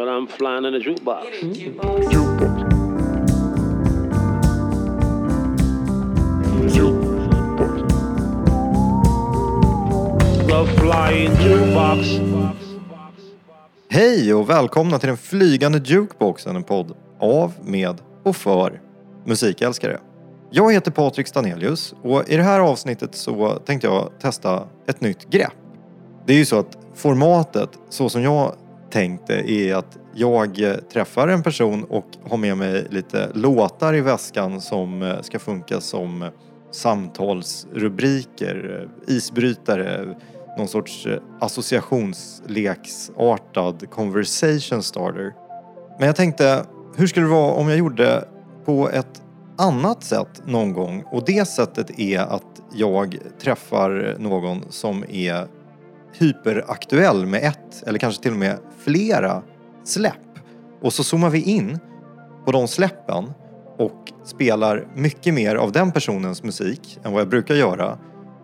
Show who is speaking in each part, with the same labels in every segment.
Speaker 1: But I'm flying in a jukebox. Flying jukebox.
Speaker 2: Hej och välkomna till den flygande jukeboxen, en podd av, med och för musikälskare. Jag heter Patrik Stanelius och i det här avsnittet så tänkte jag testa ett nytt grepp. Det är ju så att formatet, så som jag tänkte, är att jag träffar en person och har med mig lite låtar i väskan som eh, ska funka som samtalsrubriker, eh, isbrytare, någon sorts eh, associationsleksartad conversation starter. Men jag tänkte, hur skulle det vara om jag gjorde på ett annat sätt någon gång? Och det sättet är att jag träffar någon som är hyperaktuell med ett eller kanske till och med flera släpp. Och så zoomar vi in på de släppen och spelar mycket mer av den personens musik än vad jag brukar göra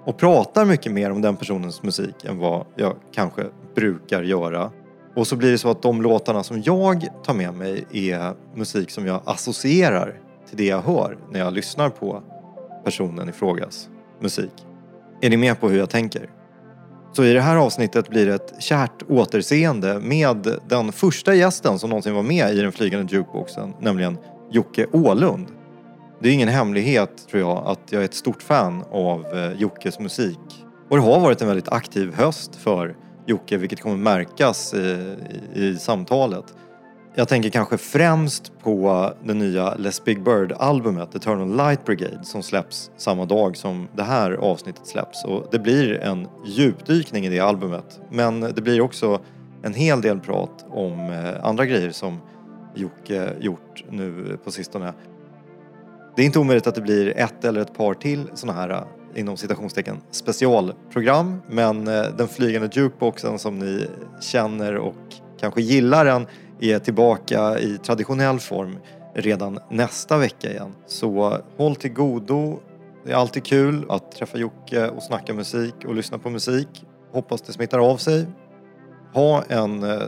Speaker 2: och pratar mycket mer om den personens musik än vad jag kanske brukar göra. Och så blir det så att de låtarna som jag tar med mig är musik som jag associerar till det jag hör när jag lyssnar på personen i frågas musik. Är ni med på hur jag tänker? Så i det här avsnittet blir det ett kärt återseende med den första gästen som någonsin var med i den flygande jukeboxen, nämligen Jocke Ålund. Det är ingen hemlighet, tror jag, att jag är ett stort fan av eh, Jockes musik. Och det har varit en väldigt aktiv höst för Jocke, vilket kommer märkas i, i, i samtalet. Jag tänker kanske främst på det nya Les Big Bird-albumet Eternal Light Brigade som släpps samma dag som det här avsnittet släpps. Och det blir en djupdykning i det albumet. Men det blir också en hel del prat om eh, andra grejer som Jocke gjort nu på sistone. Det är inte omöjligt att det blir ett eller ett par till sådana här eh, inom citationstecken specialprogram. Men eh, den flygande jukeboxen som ni känner och kanske gillar den är tillbaka i traditionell form redan nästa vecka igen. Så håll till godo. Det är alltid kul att träffa Jocke och snacka musik och lyssna på musik. Hoppas det smittar av sig. Ha en eh,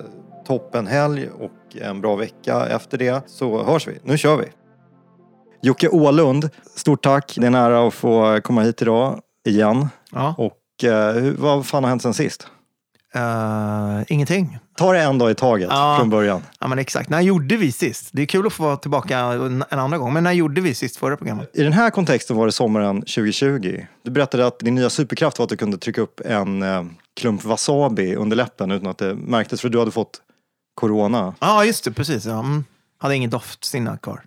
Speaker 2: toppen helg och en bra vecka efter det så hörs vi. Nu kör vi! Jocke Ålund, stort tack. Det är en ära att få komma hit idag igen.
Speaker 3: Ja.
Speaker 2: Och eh, vad fan har hänt sen sist?
Speaker 3: Eh, ingenting.
Speaker 2: Ta det en dag i taget
Speaker 3: Ja.
Speaker 2: från början.
Speaker 3: Ja, men exakt. När gjorde vi sist? Det är kul att få vara tillbaka en, en andra gång. Men när gjorde vi sist förra programmet?
Speaker 2: I den här kontexten var det sommaren 2020. Du berättade att din nya superkraft var att du kunde trycka upp en eh, klump wasabi under läppen utan att det märktes för du hade fått corona.
Speaker 3: Ja, just det. Precis. Ja. Mm. Hade ingen doftsinne kvar.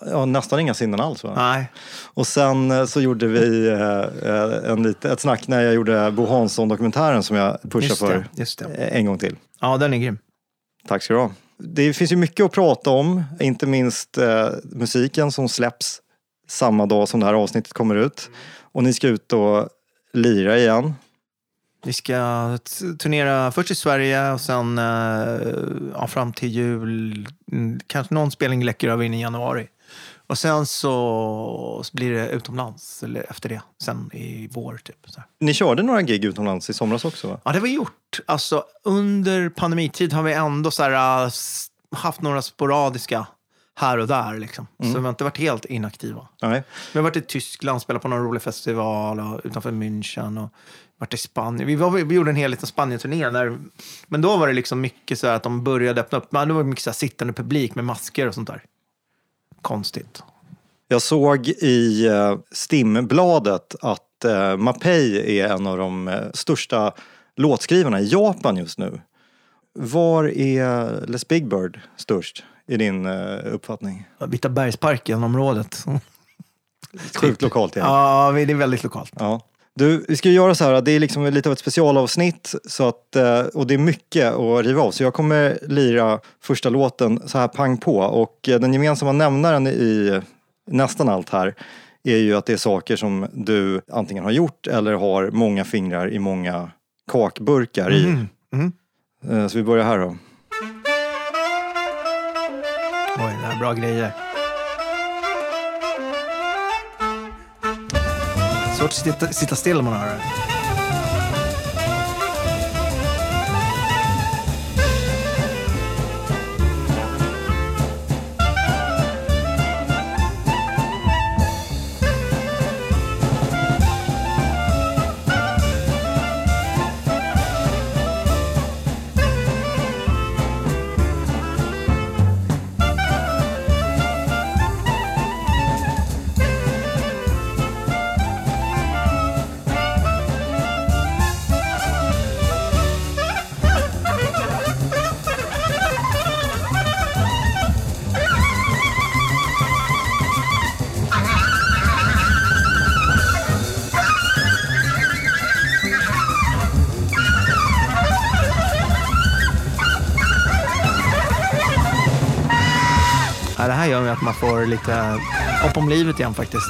Speaker 2: Ja, nästan inga sinnen alls va?
Speaker 3: Nej.
Speaker 2: Och sen eh, så gjorde vi eh, en lite, ett snack när jag gjorde Bo Hansson-dokumentären som jag pushar för eh, en gång till.
Speaker 3: Ja, den är grym.
Speaker 2: Tack ska du ha. Det finns ju mycket att prata om, inte minst eh, musiken som släpps samma dag som det här avsnittet kommer ut. Och ni ska ut och lira igen.
Speaker 3: Vi ska turnera först i Sverige och sen ja, fram till jul. Mm, Kanske någon spelning läcker över in i januari. Och sen så, blir det utomlands eller efter det, sen i vår. Typ.
Speaker 2: Ni körde några gig utomlands i somras också va?
Speaker 3: Ja, det vi gjort. Alltså, under pandemitid har vi ändå så här, äh, haft några sporadiska här och där. Liksom. Så vi har inte varit helt inaktiva.
Speaker 2: Nej.
Speaker 3: Vi har varit i Tyskland, spelat på någon rolig festival och, utanför München. Och varit i Spanien. Vi, var, vi gjorde en hel liten Spanien-turné. Där, men då var det liksom mycket så att de började öppna upp. Men då var det mycket så sittande publik med masker och sånt där. Konstigt.
Speaker 2: Jag såg i eh, Stimbladet att eh, Mapei är en av de eh, största låtskrivarna i Japan just nu. Var är Les Big Bird störst i din uppfattning?
Speaker 3: Vita bergsparken-området.
Speaker 2: Sjukt lokalt igen.
Speaker 3: Ja, vi- det är väldigt lokalt.
Speaker 2: Ja. Du, vi ska göra så här, det är liksom lite av ett specialavsnitt så att, eh, och det är mycket att riva av. Så jag kommer lira första låten så här pang på och eh, den gemensamma nämnaren i nästan allt här är ju att det är saker som du antingen har gjort eller har många fingrar i många kakburkar i.
Speaker 3: Mm. Mm.
Speaker 2: Så vi börjar här då.
Speaker 3: Oj, det här är bra grejer. Svårt att sitta, sitta still om man hör det. Lite hopp om livet igen faktiskt.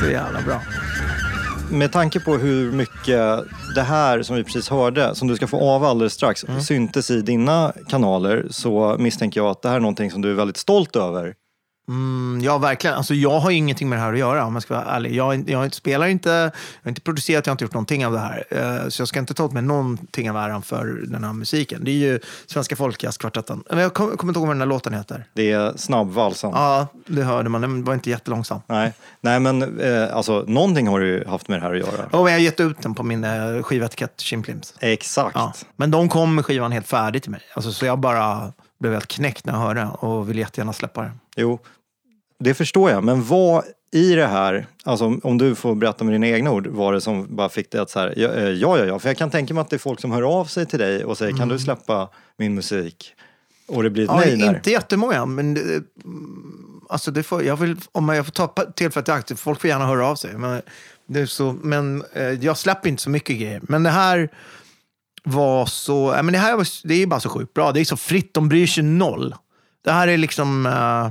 Speaker 3: Så jävla bra.
Speaker 2: Med tanke på hur mycket det här som vi precis hörde, som du ska få av alldeles strax,
Speaker 3: Mm.
Speaker 2: syntes i dina kanaler så misstänker jag att det här är någonting som du är väldigt stolt över.
Speaker 3: Mm, ja, verkligen. Alltså, jag har ju ingenting med det här att göra om jag ska vara ärlig. Jag, jag spelar inte, jag har inte producerat, jag har inte gjort någonting av det här. Eh, så jag ska inte ta åt mig någonting av äran för den här musiken. Det är ju Svenska Folkjazzkvartetten. Men Jag kommer kommer inte ihåg vad den här låten heter.
Speaker 2: Det är snabbvalsen.
Speaker 3: Ja, det hörde man. Den var inte jättelångsam.
Speaker 2: Nej, Nej men eh, alltså, någonting har du ju haft med det här att göra.
Speaker 3: Och jag har gett ut den på min eh, skivetikett, Chimplims.
Speaker 2: Exakt.
Speaker 3: Ja. Men de kom med skivan helt färdig till mig. Alltså, så jag bara blev helt knäckt när jag hörde och vill jättegärna släppa den.
Speaker 2: Jo, det förstår jag. Men vad i det här, alltså om du får berätta med dina egna ord, var det som bara fick dig att så här, ja, eh, ja, ja, ja. För jag kan tänka mig att det är folk som hör av sig till dig och säger, kan du släppa min musik? Och det blir ett
Speaker 3: Mm. Ja,
Speaker 2: nej där.
Speaker 3: inte jättemånga, men det, mm, alltså det får, jag vill, om jag får ta tillfället i akt, folk får gärna höra av sig. Men, det är så, men eh, jag släpper inte så mycket grejer. Men det här var så, ja, men det här var, det är bara så sjukt bra. Det är så fritt, de bryr sig noll. Det här är liksom, eh,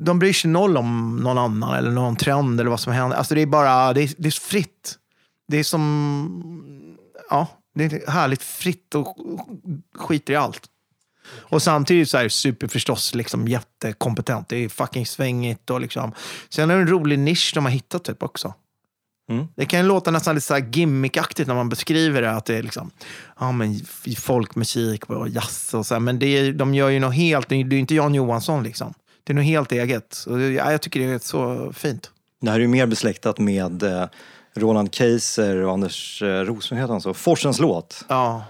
Speaker 3: de bryr sig noll om någon annan eller någon trend eller vad som händer. Alltså det är bara, det är, det är fritt. Det är som, ja, det är härligt fritt och skiter i allt. Och samtidigt så är det super förstås liksom jättekompetent. Det är fucking svängigt och liksom. Sen är det en rolig nisch de har hittat typ också.
Speaker 2: Mm.
Speaker 3: Det kan ju låta nästan lite så här gimmickaktigt när man beskriver det. Att det är liksom, ja men folkmusik och jazz och så här. Men det är, de gör ju något helt, det är ju inte Jan Johansson liksom. Det är något helt eget. Och det, ja, jag tycker det är så fint.
Speaker 2: Det här är ju mer besläktat med eh, Roland Keiser och Anders eh, Rosengren, heter han så? Forsens låt.
Speaker 3: Ja.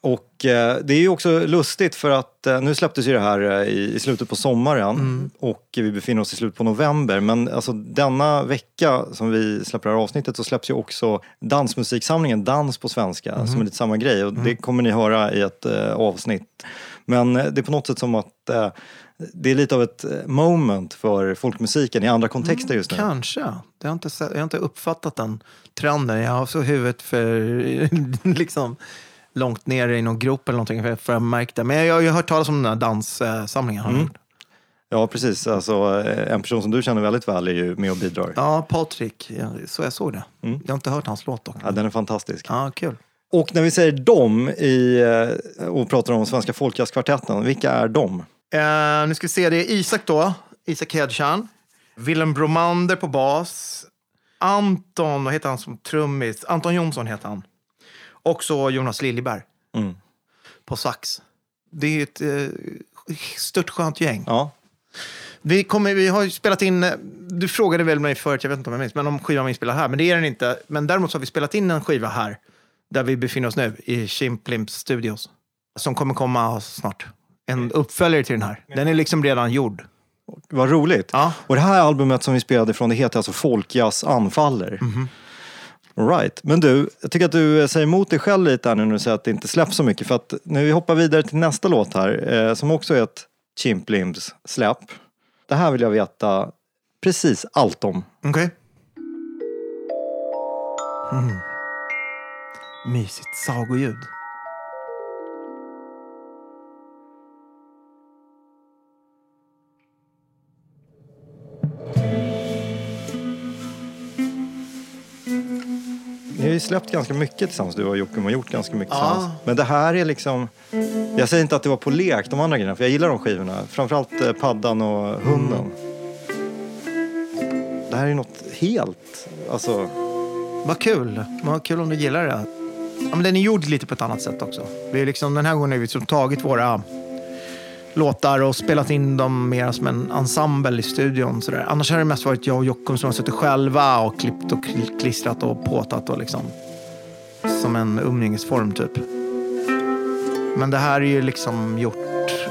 Speaker 2: Och eh, det är ju också lustigt för att eh, nu släpptes ju det här eh, i, i slutet på sommaren och vi befinner oss i slutet på november. Men alltså denna vecka som vi släpper det här avsnittet så släpps ju också dansmusiksamlingen Dans på svenska som är lite samma grej och det kommer ni höra i ett eh, avsnitt. Men eh, det är på något sätt som att eh, det är lite av ett eh, moment för folkmusiken i andra kontexter just nu.
Speaker 3: Kanske. Det har inte, jag har inte uppfattat den trenden. Jag har så huvudet för liksom långt ner i någon grop eller någonting för, att märka det. Men jag, jag har ju hört talas om den här danssamlingen. jag gjort.
Speaker 2: Ja precis, alltså, eh, en person som du känner väldigt väl är ju med och bidrar.
Speaker 3: Ja, Patrik. Så jag såg det. Jag har inte hört hans låt dock.
Speaker 2: Ja, den är fantastisk.
Speaker 3: Ja, kul.
Speaker 2: Och när vi säger dom i, eh, och pratar om Svenska Folkjazzkvartetten, vilka är de?
Speaker 3: Eh, nu ska vi se, det är Isak då. Isak Hedtjärn. Willem Bromander på bas. Anton, vad heter han som trummis? Anton Jonsson heter han. Och så Jonas Liljeberg
Speaker 2: Mm.
Speaker 3: på sax. Det är ett eh, stört skönt gäng.
Speaker 2: Ja,
Speaker 3: Vi, kommer, vi har spelat in, eh, du frågade väl mig förut, jag vet inte om jag minns, men om skivan vi spelar här. Men det är den inte. Men däremot så har vi spelat in en skiva här, där vi befinner oss nu, i Chimplimps Studios. Som kommer komma snart. En uppföljare till den här. Den är liksom redan gjord.
Speaker 2: vad roligt.
Speaker 3: Ja.
Speaker 2: Och det här albumet som vi spelade ifrån, det heter alltså Folkjazz anfaller.
Speaker 3: Mhm.
Speaker 2: All right. Men du, jag tycker att du eh, säger emot dig själv lite här nu när du säger att det inte släpps så mycket. För att när vi hoppar vidare till nästa låt här, eh, som också är ett Chimplims släpp. Det här vill jag veta precis allt om.
Speaker 3: Okej. Mm. Mysigt sagoljud.
Speaker 2: Har ju släppt ganska mycket tillsammans, du och Jockum har gjort ganska mycket
Speaker 3: Ja.
Speaker 2: tillsammans. Men det här är liksom, jag säger inte att det var på lek, de andra grejerna, för jag gillar de skivorna. Framförallt eh, Paddan och Hunden. Det här är något helt, alltså,
Speaker 3: Vad kul. Vad kul om du gillar det. Ja, men den är gjord lite på ett annat sätt också. Vi är liksom, den här gången har vi liksom tagit våra låtar och spelat in dem mer som en ensemble i studion. Sådär. Annars har det mest varit jag och Jockum som har suttit själva och klippt och klistrat och påtat och liksom som en umgängesform typ. Men det här är ju liksom gjort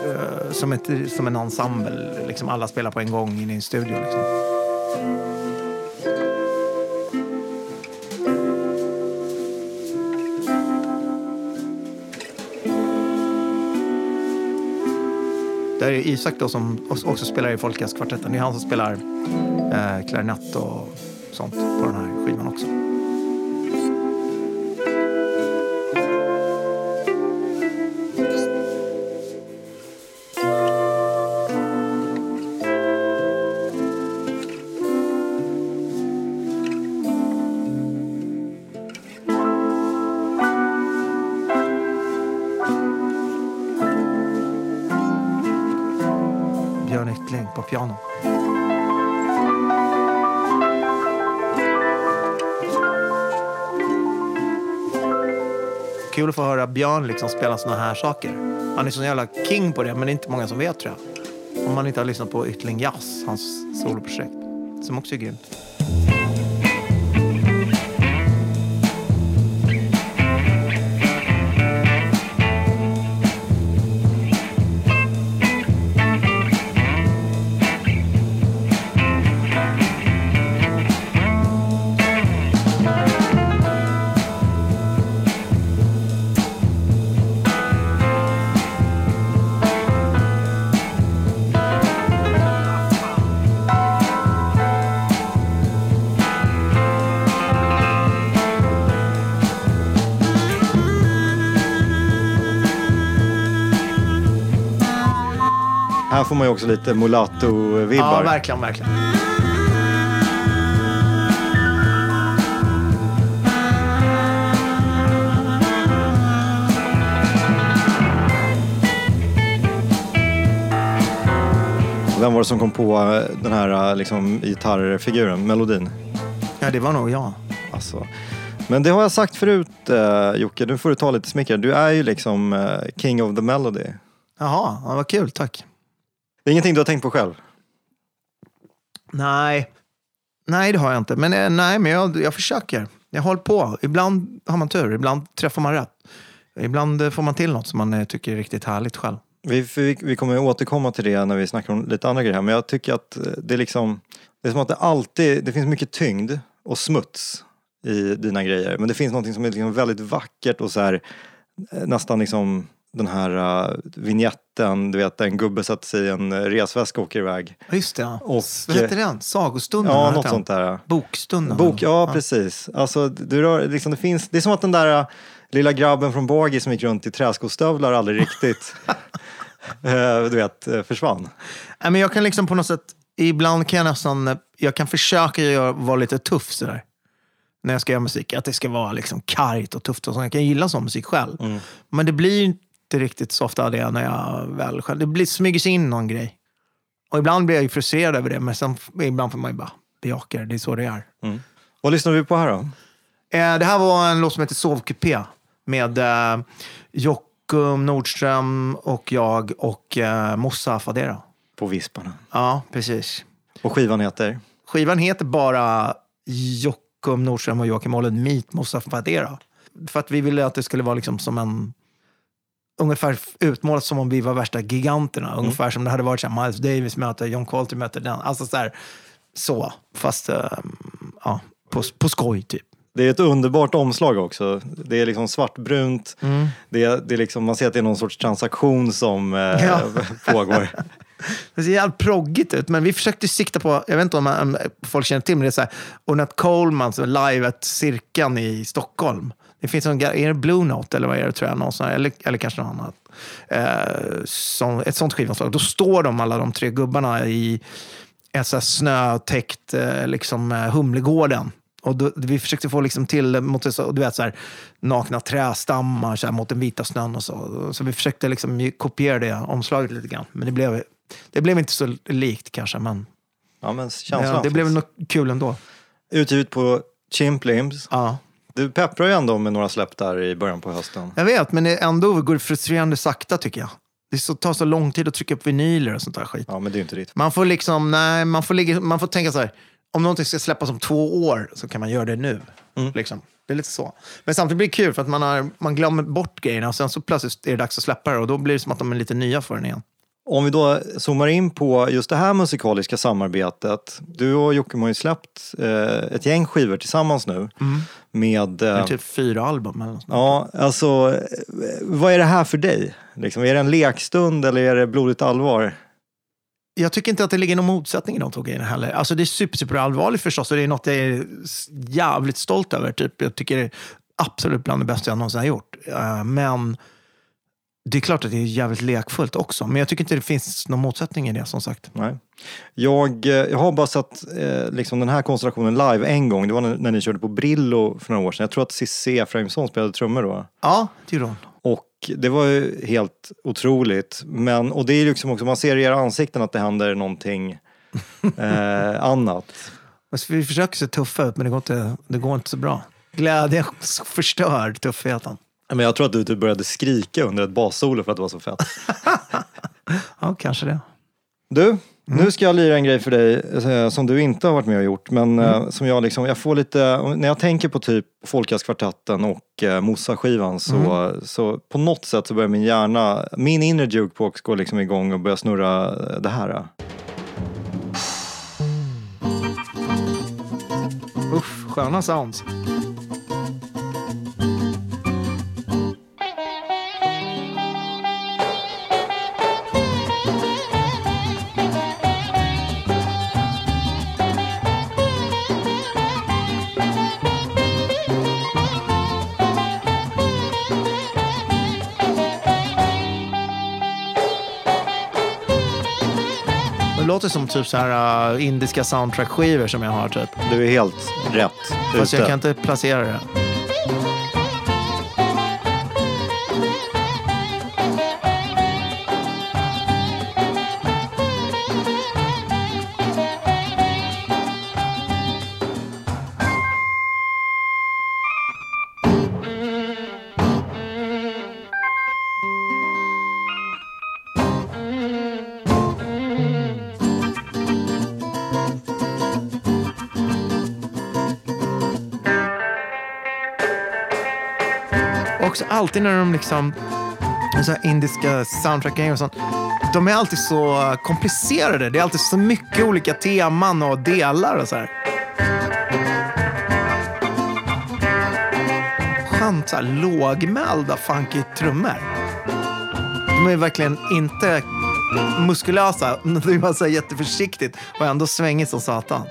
Speaker 3: uh, som, ett, som en ensemble. Liksom alla spelar på en gång in i en studio. Liksom. Där är Isak då som också spelar i Folkjättkvartetten. Det är han som spelar eh, klarinett och sånt på den här skivan också. Barn liksom spela såna här saker. Han är så jävla king på det, men det är inte många som vet tror jag. Om man inte har lyssnat på Yttling Jazz, hans soloprojekt, som också är grymt.
Speaker 2: Också lite
Speaker 3: Ja,
Speaker 2: mulatto-vibbar.
Speaker 3: verkligen, verkligen.
Speaker 2: Vem var det som kom på eh, den här eh, liksom, gitarrfiguren, melodin?
Speaker 3: Ja, det var nog jag.
Speaker 2: Alltså. Men det har jag sagt förut eh, Jocke, nu får du ta lite smicker. Du är ju liksom eh, king of the melody.
Speaker 3: Jaha, ja, vad kul, tack.
Speaker 2: Det är ingenting du har tänkt på själv?
Speaker 3: Nej, nej det har jag inte. Men, eh, nej, men jag, jag försöker. Jag håller på. Ibland har man tur, ibland träffar man rätt. Ibland eh, får man till något som man eh, tycker är riktigt härligt själv.
Speaker 2: Vi, vi, vi kommer återkomma till det när vi snackar om lite andra grejer. Men jag tycker att det är liksom, det är som att det alltid, det finns mycket tyngd och smuts i dina grejer. Men det finns något som är liksom väldigt vackert och så här nästan liksom den här uh, vignetten, du vet en gubbe sätter sig i en eh, resväska och åker iväg.
Speaker 3: Ja, Just det. Ja.
Speaker 2: Och,
Speaker 3: vad heter den? Sagostunden?
Speaker 2: Ja, något sånt där.
Speaker 3: Bokstunden?
Speaker 2: Bok, ja, precis. Alltså, du rör, liksom, det, finns, det är som att den där uh, lilla grabben från Bågi som gick runt i träskostövlar aldrig riktigt eh, du vet, eh, försvann.
Speaker 3: Nej, men jag kan liksom på något sätt, ibland kan jag nästan, eh, jag kan försöka göra, vara lite tuff sådär. När jag ska göra musik. Att det ska vara liksom kargt och tufft och så. Jag kan gilla sån musik själv.
Speaker 2: Mm.
Speaker 3: Men det blir inte riktigt så ofta det när jag väl själv, det blir, smyger sig in någon grej. Och ibland blir jag ju frustrerad över det, men sen, ibland får man ju bara bejaka det. Det är så det är.
Speaker 2: Vad lyssnar vi på här då?
Speaker 3: Eh, det här var en låt som heter Sovkupé med eh, Jockum Nordström och jag och eh, Mossa Fadera.
Speaker 2: På Visparna.
Speaker 3: Ja, precis.
Speaker 2: Och skivan heter?
Speaker 3: Skivan heter bara Jockum Nordström och Joakim Ollen Meet Mossa Fadera. För att vi ville att det skulle vara liksom som en... Ungefär utmålat som om vi var värsta giganterna. Ungefär som det hade varit så här, Miles Davis möter John Coltrane möter den. Alltså så här, så. Fast eh, ja, på, på skoj typ.
Speaker 2: Det är ett underbart omslag också. Det är liksom svartbrunt. Det är, det är liksom, man ser att det är någon sorts transaktion som eh,
Speaker 3: Ja.
Speaker 2: pågår.
Speaker 3: Det ser jävligt proggigt ut, men vi försökte sikta på, jag vet inte om, om folk känner till, men det är så här, Ornette Coleman som är live at Cirkeln i Stockholm. Det finns en, är det Blue Note eller vad är det tror jag, någon sån här, eller, eller kanske något annat. Eh, som, ett sånt skivomslag. Då står de alla de tre gubbarna i en så här snötäckt eh, liksom, eh, Humlegården. Och då, vi försökte få liksom till mot så, du vet, så här, nakna trästammar så här, mot den vita snön och så. Så vi försökte liksom kopiera det omslaget lite grann. Men det blev, det blev inte så likt kanske. Men
Speaker 2: Ja, men känslan
Speaker 3: ja, det blev nog kul ändå.
Speaker 2: Utgivet på Chimp Limbs.
Speaker 3: Ja.
Speaker 2: Du pepprar ju ändå med några släpp där i början på hösten.
Speaker 3: Jag vet, men det ändå går frustrerande sakta tycker jag. Det så, tar så lång tid att trycka upp vinyler och sånt där skit.
Speaker 2: Ja, men det är ju inte ditt.
Speaker 3: Man får liksom, nej, man får, ligga, man får tänka så här. Om någonting ska släppas om två år så kan man göra det nu. Liksom. Det är lite så. Men samtidigt blir det kul för att man, har, man glömmer bort grejerna och sen så plötsligt är det dags att släppa det och då blir det som att de är lite nya för en igen.
Speaker 2: Om vi då zoomar in på just det här musikaliska samarbetet. Du och Jocke har ju släppt eh, ett gäng skivor tillsammans nu. Med...
Speaker 3: Det
Speaker 2: Eh,
Speaker 3: typ fyra album eller något.
Speaker 2: Ja, alltså, eh, vad är det här för dig? Liksom, är det en lekstund eller är det blodigt allvar?
Speaker 3: Jag tycker inte att det ligger någon motsättning i de två grejerna heller. Alltså det är super, super allvarligt förstås och det är något jag är jävligt stolt över. Typ. Jag tycker det är absolut bland det bästa jag någonsin har gjort. Eh, Men det är klart att det är jävligt lekfullt också. Men jag tycker inte det finns någon motsättning i det som sagt.
Speaker 2: Nej. Jag, eh, jag har bara sett eh, liksom den här konstellationen live en gång. Det var när, när ni körde på Brillo för några år sedan. Jag tror att Cissi Efraimsson spelade trummor då.
Speaker 3: Ja, det gjorde hon.
Speaker 2: Och det var ju helt otroligt. Men, och det är liksom också, man ser i era ansikten att det händer någonting eh, annat.
Speaker 3: Vi försöker se tuffa ut, men det går inte, det går inte så bra. Glädjen förstör tuffheten.
Speaker 2: Men jag tror att du typ började skrika under ett bassolo för att det var så fett.
Speaker 3: Ja, kanske det.
Speaker 2: Du, nu ska jag lira en grej för dig eh, som du inte har varit med och gjort. Men eh, som jag liksom, jag får lite, när jag tänker på typ Folkjazzkvartetten och eh, Mossa-skivan så, så på något sätt så börjar min hjärna, min inre jukebox går liksom igång och börjar snurra eh, det här.
Speaker 3: Uff, sköna sounds. Låter som typ så här uh, indiska soundtrack-skivor som jag har typ.
Speaker 2: Du är helt rätt
Speaker 3: Fast jag
Speaker 2: ute.
Speaker 3: kan inte placera det. Alltid när de liksom, så här indiska soundtrack och sånt. De är alltid så eh, komplicerade. Det är alltid så mycket olika teman och delar och så här. Skönt så här lågmälda funky trummor. De är verkligen inte muskulösa. Det är bara så jätteförsiktigt och ändå svängigt som satan.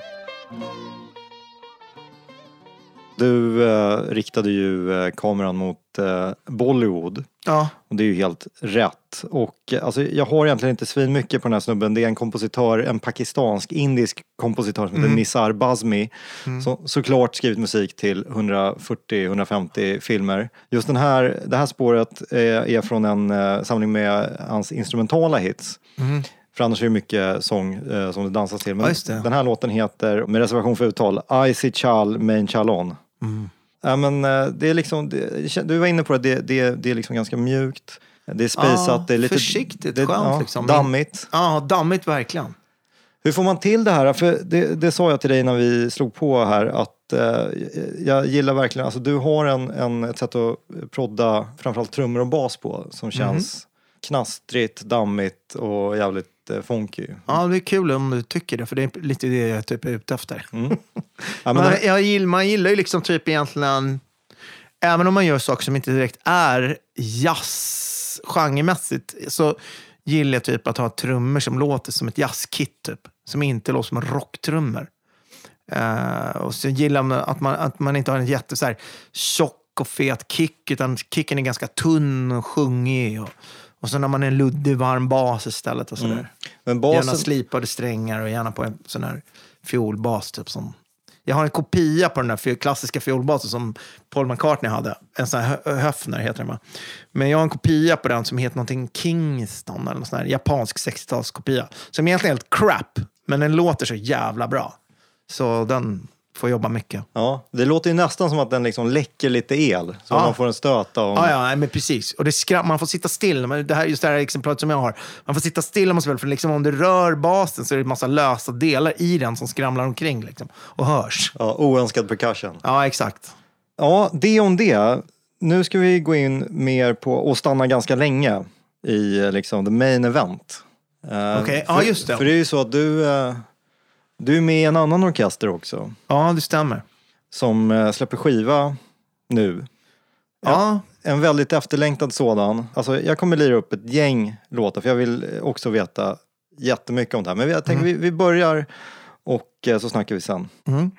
Speaker 2: Du eh, riktade ju eh, kameran mot eh, Bollywood.
Speaker 3: Ja,
Speaker 2: Och det är ju helt rätt. Och eh, alltså, jag har egentligen inte svin mycket på den här snubben. Det är en kompositör, en pakistansk, indisk kompositör som heter Nisar Bazmi. Som såklart skrivit musik till 140-150 filmer. Just den här, det här spåret eh, är från en eh, samling med hans instrumentala hits. För annars är det mycket sång eh, som det dansas till. Men
Speaker 3: Ja, just det.
Speaker 2: den här låten heter, med reservation för uttal, Icy Chal Main Chalon. Ja, men eh, det är liksom, det, du var inne på det, det, det, det är liksom ganska mjukt. Det är spejsat,
Speaker 3: Ja,
Speaker 2: det är lite
Speaker 3: försiktigt,
Speaker 2: det,
Speaker 3: skönt liksom.
Speaker 2: Dammigt.
Speaker 3: ja dammigt verkligen.
Speaker 2: Hur får man till det här? För det, det sa jag till dig när vi slog på här att eh, jag gillar verkligen, alltså du har en, en, ett sätt att prodda framförallt trummor och bas på som känns knastrigt, dammigt och jävligt eh, funky.
Speaker 3: Ja, det är kul om du tycker det, för det är lite det jag typ är ute efter.
Speaker 2: Ja,
Speaker 3: man,
Speaker 2: det,
Speaker 3: jag gillar, man gillar ju liksom typ egentligen, även om man gör saker som inte direkt är jazz genremässigt, så gillar jag typ att ha trummor som låter som ett jazzkit, typ. Som inte låter som rocktrummor. Eh, och så gillar man att man, att man inte har en jätte så här, tjock och fet kick, utan kicken är ganska tunn och sjungig. Och, och så när man är en luddig, varm bas istället. Och sådär. Gärna
Speaker 2: basen,
Speaker 3: slipade strängar och gärna på en sån här fiolbas. Typ, som, jag har en kopia på den där klassiska fiolbasen som Paul McCartney hade. En sån här Höfner heter den va? Men jag har en kopia på den som heter någonting Kingston eller någon sån här japansk 60-talskopia. Som egentligen är helt crap, men den låter så jävla bra. Så den får jobba mycket.
Speaker 2: ja, det låter ju nästan som att den liksom läcker lite el. Så
Speaker 3: Ja.
Speaker 2: man får en stöt av...
Speaker 3: Ja, ja, men precis. Och det skra- man får sitta still. Det här, just det här exemplaret som jag har. Man får sitta still om man spelar, för liksom om du rör basen så är det en massa lösa delar i den som skramlar omkring liksom, och hörs.
Speaker 2: Ja, oönskad percussion.
Speaker 3: Ja, exakt.
Speaker 2: Ja, det om det. Nu ska vi gå in mer på och stanna ganska länge i liksom the main event. Eh,
Speaker 3: Okej, ja,
Speaker 2: för-
Speaker 3: just det.
Speaker 2: För det är ju så att du, eh, du är med i en annan orkester också
Speaker 3: Ja, det stämmer.
Speaker 2: som eh, släpper skiva nu.
Speaker 3: Ja,
Speaker 2: En väldigt efterlängtad sådan. Alltså, jag kommer lira upp ett gäng låtar för jag vill också veta jättemycket om det här. Men jag tänker vi, vi börjar och eh, så snackar vi sen.
Speaker 3: Mm.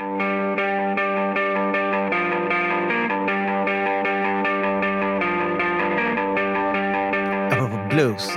Speaker 3: Apropå blues.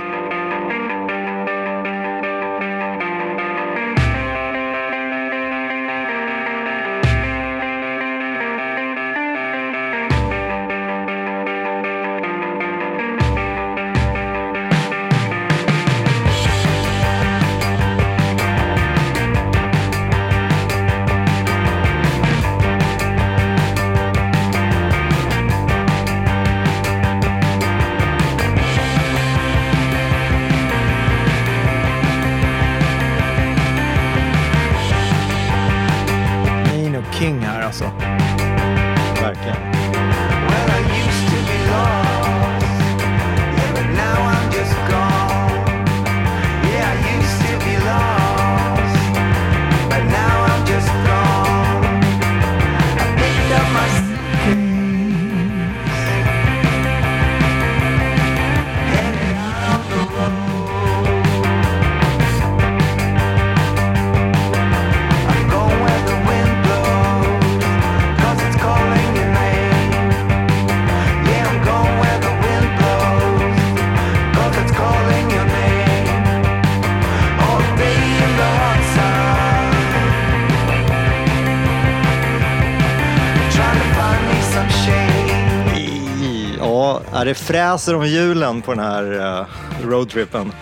Speaker 2: Det fräser om hjulen på den här uh, roadtrippen?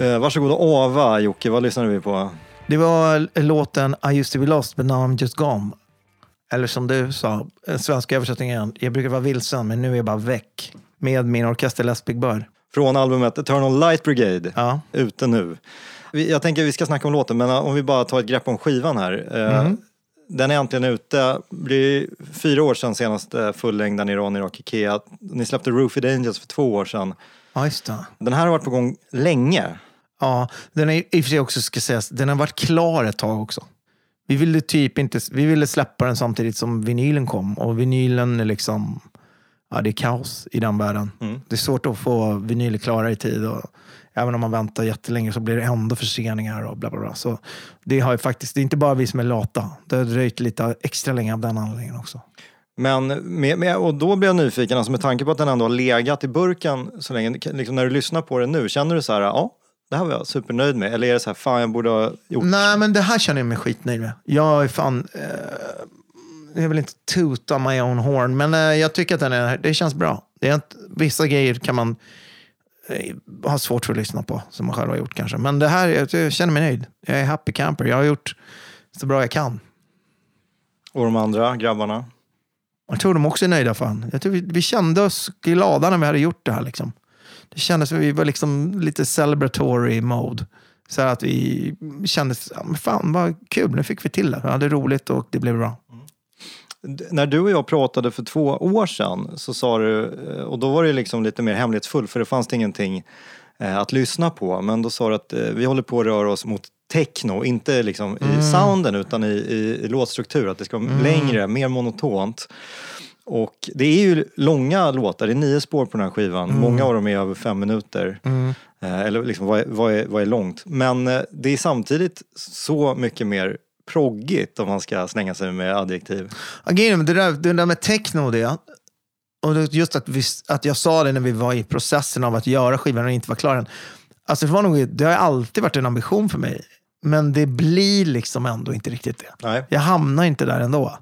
Speaker 2: Uh, varsågod och Ava, Jocke. Vad lyssnade vi på?
Speaker 3: Det var låten I used to be lost but now I'm just gone. Eller som du sa, en svensk översättning igen. Jag brukar vara vilsen men nu är jag bara väck. Med min orkester Les Big Bird.
Speaker 2: Från albumet Eternal Light Brigade.
Speaker 3: Ja.
Speaker 2: Ute nu. Jag tänker vi ska snacka om låten, men om vi bara tar ett grepp om skivan här. Uh, Den är äntligen ute. Det blir fyra år sedan senaste fullängden Iran, Irak, Ikea. Ni släppte Roofed Angels för två år sedan.
Speaker 3: Ja, just det.
Speaker 2: Den här har varit på gång länge.
Speaker 3: Ja, den är i och för sig också, ska sägas, den har varit klar ett tag också. Vi ville typ inte, vi ville släppa den samtidigt som vinylen kom och vinylen är liksom, ja det är kaos i den världen. Det är svårt att få vinyler klara i tid och även om man väntar jättelänge så blir det ändå förseningar och bla bla bla. Så det har ju faktiskt, det är inte bara vi som är lata. Det har dröjt lite extra länge av den anledningen också.
Speaker 2: Men med, med, och då blir jag nyfiken, alltså med tanke på att den ändå har legat i burken så länge. Liksom när du lyssnar på den nu, känner du så här, ja, det här var jag supernöjd med? Eller är det så här, fan jag borde ha gjort...
Speaker 3: Nej, men det här känner jag mig skitnöjd med. Jag är fan... Eh, jag vill inte tuta my own horn, men eh, jag tycker att den är, det känns bra. Det är att, vissa grejer kan man eh, ha svårt för att lyssna på, som man själv har gjort kanske. Men det här, jag, jag känner mig nöjd. Jag är happy camper. Jag har gjort så bra jag kan.
Speaker 2: Och de andra grabbarna?
Speaker 3: Jag tror de också är nöjda. Fan. Jag tror vi, vi kände oss glada när vi hade gjort det här. Liksom. Det kändes som vi var liksom lite celebratory mode. Så att vi kände, fan vad kul, nu fick vi till det. Vi hade roligt och det blev bra.
Speaker 2: När du och jag pratade för två år sedan så sa du, eh, och då var det liksom lite mer hemlighetsfullt för det fanns det ingenting eh, att lyssna på. Men då sa du att eh, vi håller på att röra oss mot techno, inte liksom i sounden utan i, i, i låtstruktur. Att det ska vara längre, mer monotont. Och det är ju långa låtar, det är nio spår på den här skivan. Många av dem är över fem minuter. Eh, eller liksom, vad är, vad, är, vad är långt? Men det är samtidigt så mycket mer proggigt om man ska slänga sig med adjektiv.
Speaker 3: Det, där, det där med techno och det. Och just att, vi, att jag sa det när vi var i processen av att göra skivan och inte var klar än. Alltså det, var nog, det har alltid varit en ambition för mig. Men det blir liksom ändå inte riktigt det.
Speaker 2: Nej.
Speaker 3: Jag hamnar inte där ändå.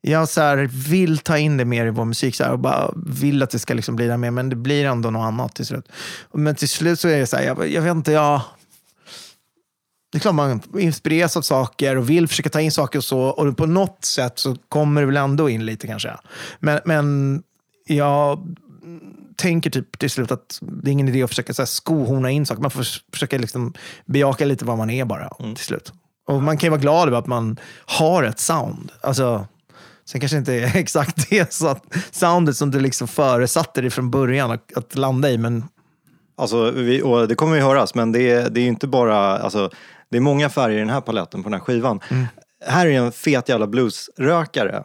Speaker 3: Jag så här, vill ta in det mer i vår musik så här, och bara vill att det ska liksom bli det mer, men det blir ändå något annat till slut. Men till slut så är det så här, jag, jag vet inte, jag... Det är klart man inspireras av saker och vill försöka ta in saker och så. Och på något sätt så kommer det väl ändå in lite kanske. Men, men jag tänker typ till slut att det är ingen idé att försöka så här, skohorna in saker. Man får försöka liksom bejaka lite vad man är bara till slut. Och man kan ju vara glad över att man har ett sound. Alltså, sen kanske inte är exakt det så att soundet som du liksom föresatte dig från början att, att landa i. Men
Speaker 2: Alltså, vi, och det kommer ju höras, men det är, det är inte bara... Alltså, det är många färger i den här paletten på den här skivan. Här är en fet jävla bluesrökare.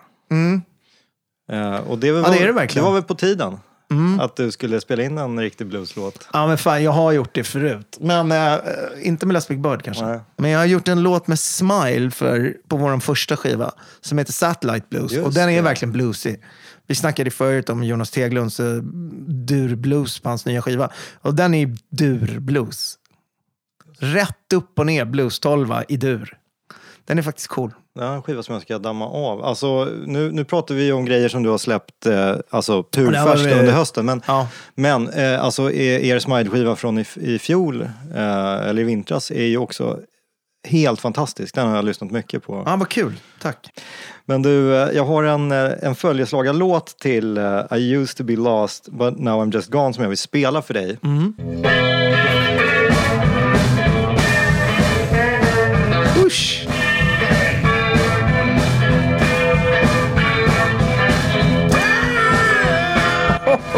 Speaker 2: Eh, och det, var,
Speaker 3: Ja, det är det verkligen.
Speaker 2: Det var väl på tiden
Speaker 3: Mm.
Speaker 2: att du skulle spela in en riktig blueslåt.
Speaker 3: Ja, men fan, jag har gjort det förut. Men eh, inte med Last Big Bird kanske.
Speaker 2: Nej.
Speaker 3: Men jag har gjort en låt med Smile för, på vår första skiva som heter Satellite Blues.
Speaker 2: Just
Speaker 3: och den är
Speaker 2: det.
Speaker 3: verkligen bluesig. Vi snackade förut om Jonas Teglunds uh, dur-blues på hans nya skiva. Och den är dur-blues. Rätt upp och ner blues-tolva i dur. Den är faktiskt cool.
Speaker 2: Det är en skiva som jag ska damma av. Alltså, nu, nu pratar vi om grejer som du har släppt eh, alltså, purfärskt
Speaker 3: väl-
Speaker 2: under hösten. Men,
Speaker 3: Ja.
Speaker 2: men eh, alltså, er, Smile-skiva från i, i fjol, eh, eller i vintras, är ju också helt fantastisk. Den har jag lyssnat mycket på.
Speaker 3: ja, vad kul. Tack.
Speaker 2: Men du, eh, jag har en, eh, en följeslagarlåt till eh, I used to be lost but now I'm just gone som jag vill spela för dig.
Speaker 3: Mm.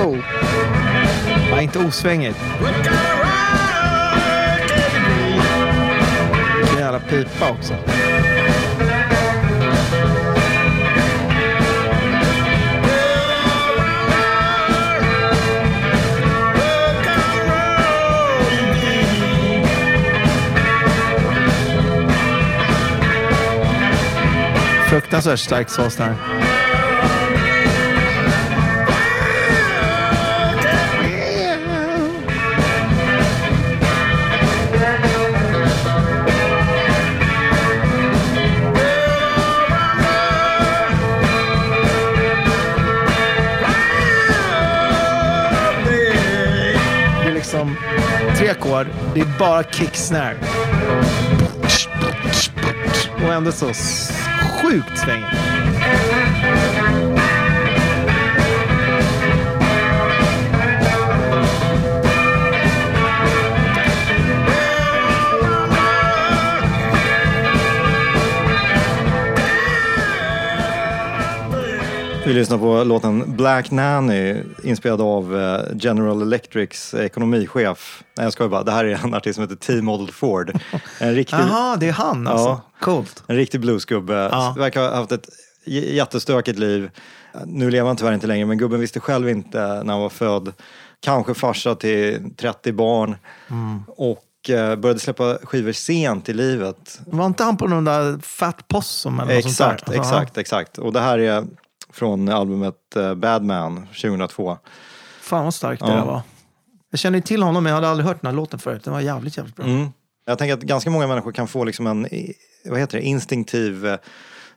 Speaker 3: Hoho. Ja, inte osvängigt. Vilken jävla pipa också. Fruktansvärt stark sås där. Ackord, det är bara kicksnare. Och ändå så sjukt svängigt.
Speaker 2: Vi lyssnar på låten Black Nanny inspelad av eh, General Electrics ekonomichef. Nej jag skojar bara, det här är en artist som heter T. Model Ford. En riktig,
Speaker 3: Jaha, det är han alltså.
Speaker 2: Ja.
Speaker 3: Coolt.
Speaker 2: en riktig bluesgubbe.
Speaker 3: Ja.
Speaker 2: Verkar ha haft ett jättestökigt liv. Nu lever han tyvärr inte längre men gubben visste själv inte när han var född. Kanske farsa till 30 barn.
Speaker 3: Mm.
Speaker 2: Och eh, började släppa skivor sent i livet.
Speaker 3: Var inte han på någon där Fat Possum eller något sånt
Speaker 2: Exakt,
Speaker 3: där?
Speaker 2: exakt, exakt. Och det här är från albumet eh, Bad Man 2002.
Speaker 3: Fan vad starkt det
Speaker 2: Ja.
Speaker 3: där var. Jag känner ju till honom men jag hade aldrig hört den här låten förut. Den var jävligt, jävligt bra.
Speaker 2: Mm. Jag tänker att ganska många människor kan få liksom en vad heter det, instinktiv eh,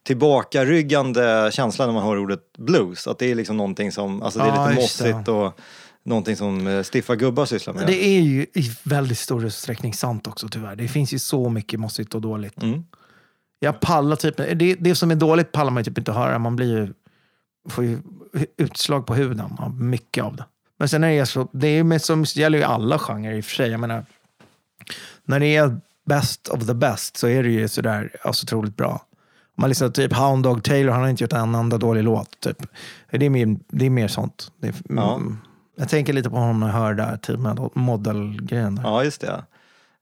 Speaker 2: tillbakaryggande känsla när man hör ordet blues. Att det är liksom någonting som, alltså det är
Speaker 3: Ja,
Speaker 2: lite mossigt och någonting som eh, stiffa gubbar sysslar med.
Speaker 3: Det är ju i väldigt stor utsträckning sant också tyvärr. Det finns ju så mycket mossigt och dåligt.
Speaker 2: Mm.
Speaker 3: Jag pallar typ, det, det som är dåligt pallar man ju typ inte att höra. Man blir ju, får ju utslag på huden av mycket av det. Men sen är det så, det är med, som gäller ju alla genrer i och för sig. Jag menar, när det är best of the best så är det ju sådär alltså, otroligt bra. Om man lyssnar typ Hound Dog Taylor, han har inte gjort en enda dålig låt. Typ. Det, är mer, det är mer sånt. Är,
Speaker 2: Ja.
Speaker 3: mm, jag tänker lite på honom när jag hör där, typ med model-grejen. där.
Speaker 2: Ja, just det.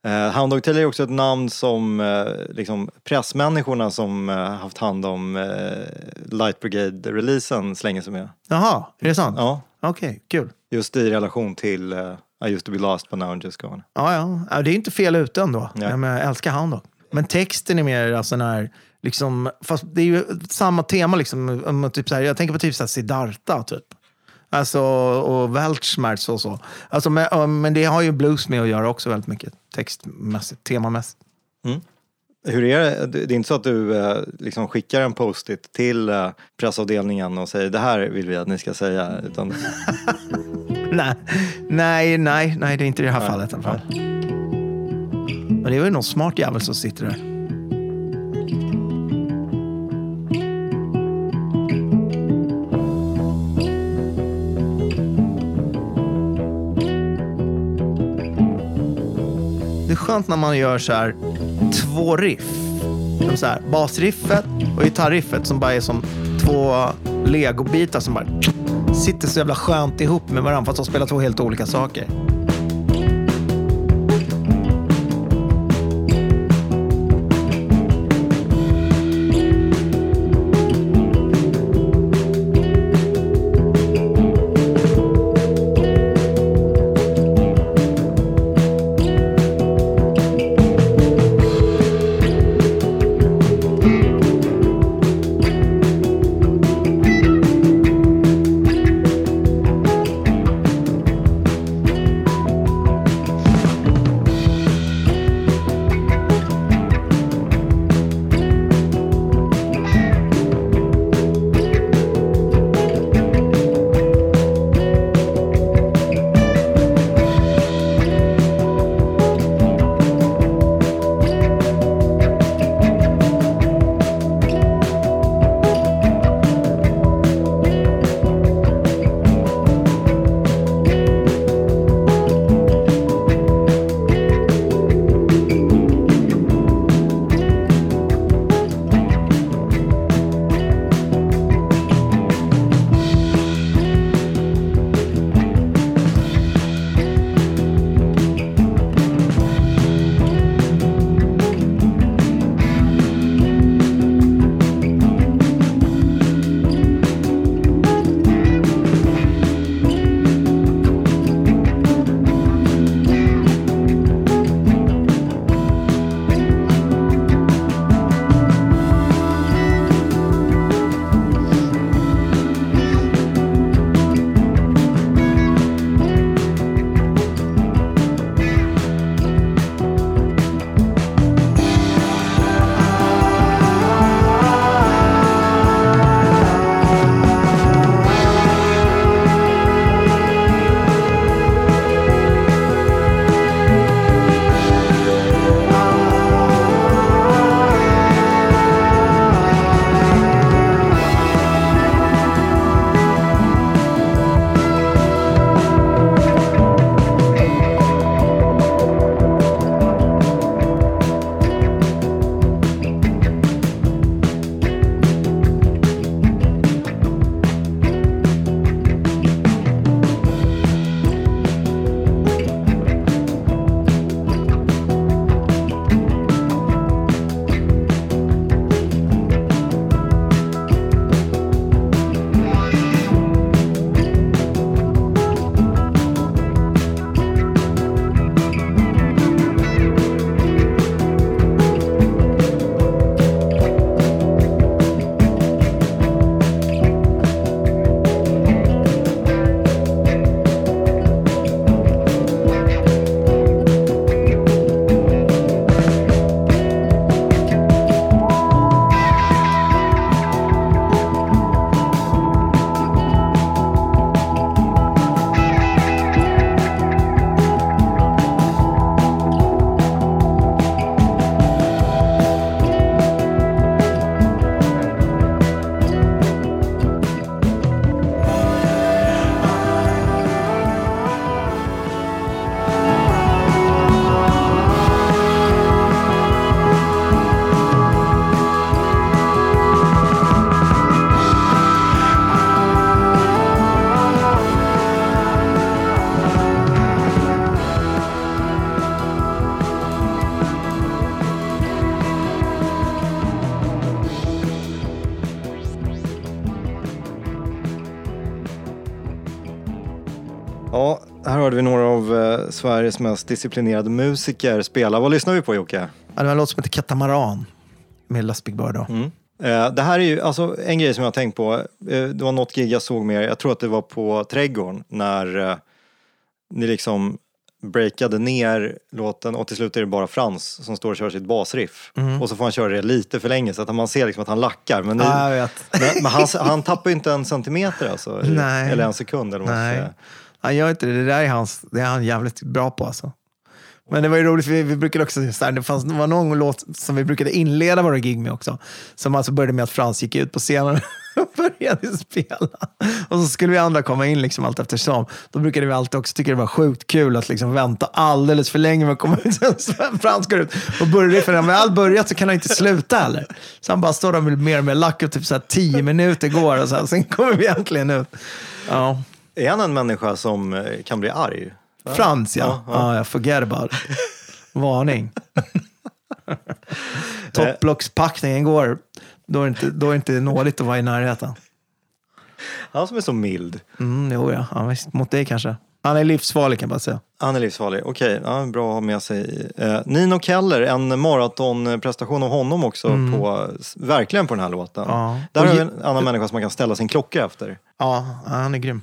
Speaker 2: Uh, Hound Dog är också ett namn som eh, liksom pressmänniskorna som eh, haft hand om eh, Light Brigade-releasen slänger sig med.
Speaker 3: Jaha, är det sant?
Speaker 2: Ja,
Speaker 3: Okej, kul.
Speaker 2: just i relation till eh, I used to be lost but now I'm just gone.
Speaker 3: Ja, ja. ja. Det är inte fel ute ändå.
Speaker 2: Nej.
Speaker 3: Jag, älskar Hound Dog. Men texten är mer alltså när, liksom, fast det är ju samma tema. Liksom, om typ så här, jag tänker på typ så här Siddhartha, typ. Alltså, och Weltschmerz och så. Alltså, men, ja, men det har ju blues med att göra också väldigt mycket. Textmässigt, temamässigt.
Speaker 2: Hur är det? Det är inte så att du eh, liksom skickar en post-it till eh, pressavdelningen och säger det här vill vi att ni ska säga. Utan,
Speaker 3: Nej, nej, nej, nej, det är inte i det här fallet i alla fall. Men det är väl någon smart jävel som sitter där. Intressant när man gör så här två riff. Som Så här, basriffet och gitarriffet som bara är som två legobitar som bara sitter så jävla skönt ihop med varandra fast de spelar två helt olika saker.
Speaker 2: Här hörde vi några av eh, Sveriges mest disciplinerade musiker spela. Vad lyssnar vi på Jocke?
Speaker 3: Ja, det var en låt som heter Katamaran med Last Big Bird. Då.
Speaker 2: Mm. Eh, det här är ju alltså, en grej som jag har tänkt på. Eh, det var något gig jag såg med er, jag tror att det var på Trädgården, när eh, ni liksom breakade ner låten och till slut är det bara Frans som står och kör sitt basriff. Och så får han köra det lite för länge så att man ser liksom att han lackar. Men,
Speaker 3: Ja, jag vet.
Speaker 2: men, men han, han tappar ju inte en centimeter alltså. Eller en sekund eller vad
Speaker 3: Nej han gör inte det. Det där är, hans, det är han jävligt bra på alltså. Men det var ju roligt, för vi, vi brukade också, så här, det, fanns, det var någon låt som vi brukade inleda våra gig med också. Som alltså började med att Frans gick ut på scenen och började spela. Och så skulle vi andra komma in liksom allt eftersom. Då brukade vi alltid också tycka det var sjukt kul att liksom vänta alldeles för länge med att komma ut. Sen Frans går ut och börjar, för när han väl börjat så kan han inte sluta heller. Så han bara står där med mer och mer lack och typ så här tio minuter går och så här, sen kommer vi äntligen ut. Ja.
Speaker 2: Är han en människa som eh, kan bli arg?
Speaker 3: Frans ja.
Speaker 2: Ja,
Speaker 3: Ja,
Speaker 2: ja.
Speaker 3: jag forget about it. Varning. Topplockspackningen går. Då är, inte, då är det inte nådigt att vara i närheten.
Speaker 2: Han som är så mild.
Speaker 3: Mm, jo, ja. ja visst, mot dig kanske. Han är livsfarlig kan jag bara säga.
Speaker 2: Han är livsfarlig. Okej, ja, bra att ha med sig. Eh, Nino Keller, en maratonprestation av honom också, på, verkligen på den här låten.
Speaker 3: Mm. Ja.
Speaker 2: Där har vi en annan människa som man kan ställa sin klocka efter.
Speaker 3: Ja, ja, han är grym.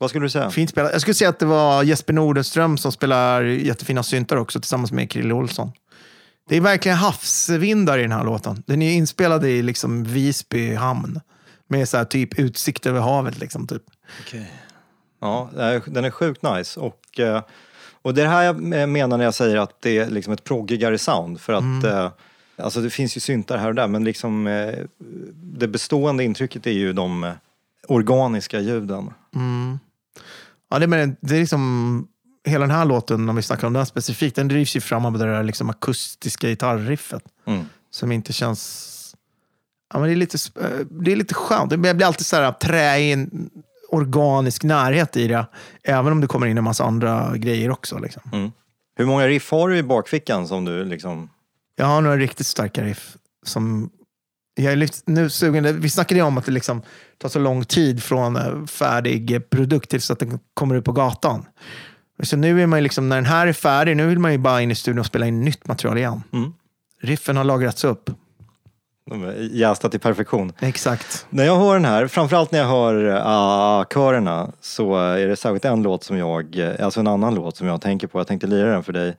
Speaker 2: Vad skulle du säga?
Speaker 3: Fint spelat. Jag skulle säga att det var Jesper Nordenström som spelar jättefina syntar också tillsammans med Krille Olsson. Det är verkligen havsvindar i den här låten. Den är inspelad i liksom Visby hamn. Med så typ utsikt över havet. Liksom, typ.
Speaker 2: Ja, det är- den är sjukt nice. Och, eh, och det är det här jag menar när jag säger att det är liksom ett proggigare sound. För att
Speaker 3: Mm.
Speaker 2: eh, alltså det finns ju syntar här och där, men liksom, eh, det bestående intrycket är ju de organiska ljuden.
Speaker 3: Ja, det, men det är liksom, hela den här låten, om vi snackar om den specifikt, den drivs ju fram av det där liksom akustiska gitarriffet.
Speaker 2: Mm.
Speaker 3: Som inte känns... Ja, men det, är lite, eh, det är lite skönt. Det blir alltid så här träig, en organisk närhet i det. Även om det kommer in en massa andra grejer också. Liksom.
Speaker 2: Mm. Hur många riff har du i bakfickan som du liksom...
Speaker 3: Jag har några riktigt starka riff. Som jag är nu sugen, vi snackade ju om att det liksom tar så lång tid från eh, färdig produkt tills att den kommer ut på gatan. Så nu är man ju liksom, när den här är färdig, nu vill man ju bara in i studion och spela in nytt material igen.
Speaker 2: Mm.
Speaker 3: Riffen har lagrats upp.
Speaker 2: Jästa till perfektion.
Speaker 3: Exakt.
Speaker 2: När jag hör den här, framförallt när jag hör uh, körerna, så är det särskilt en låt som jag, alltså en annan låt som jag tänker på. Jag tänkte lira den för dig.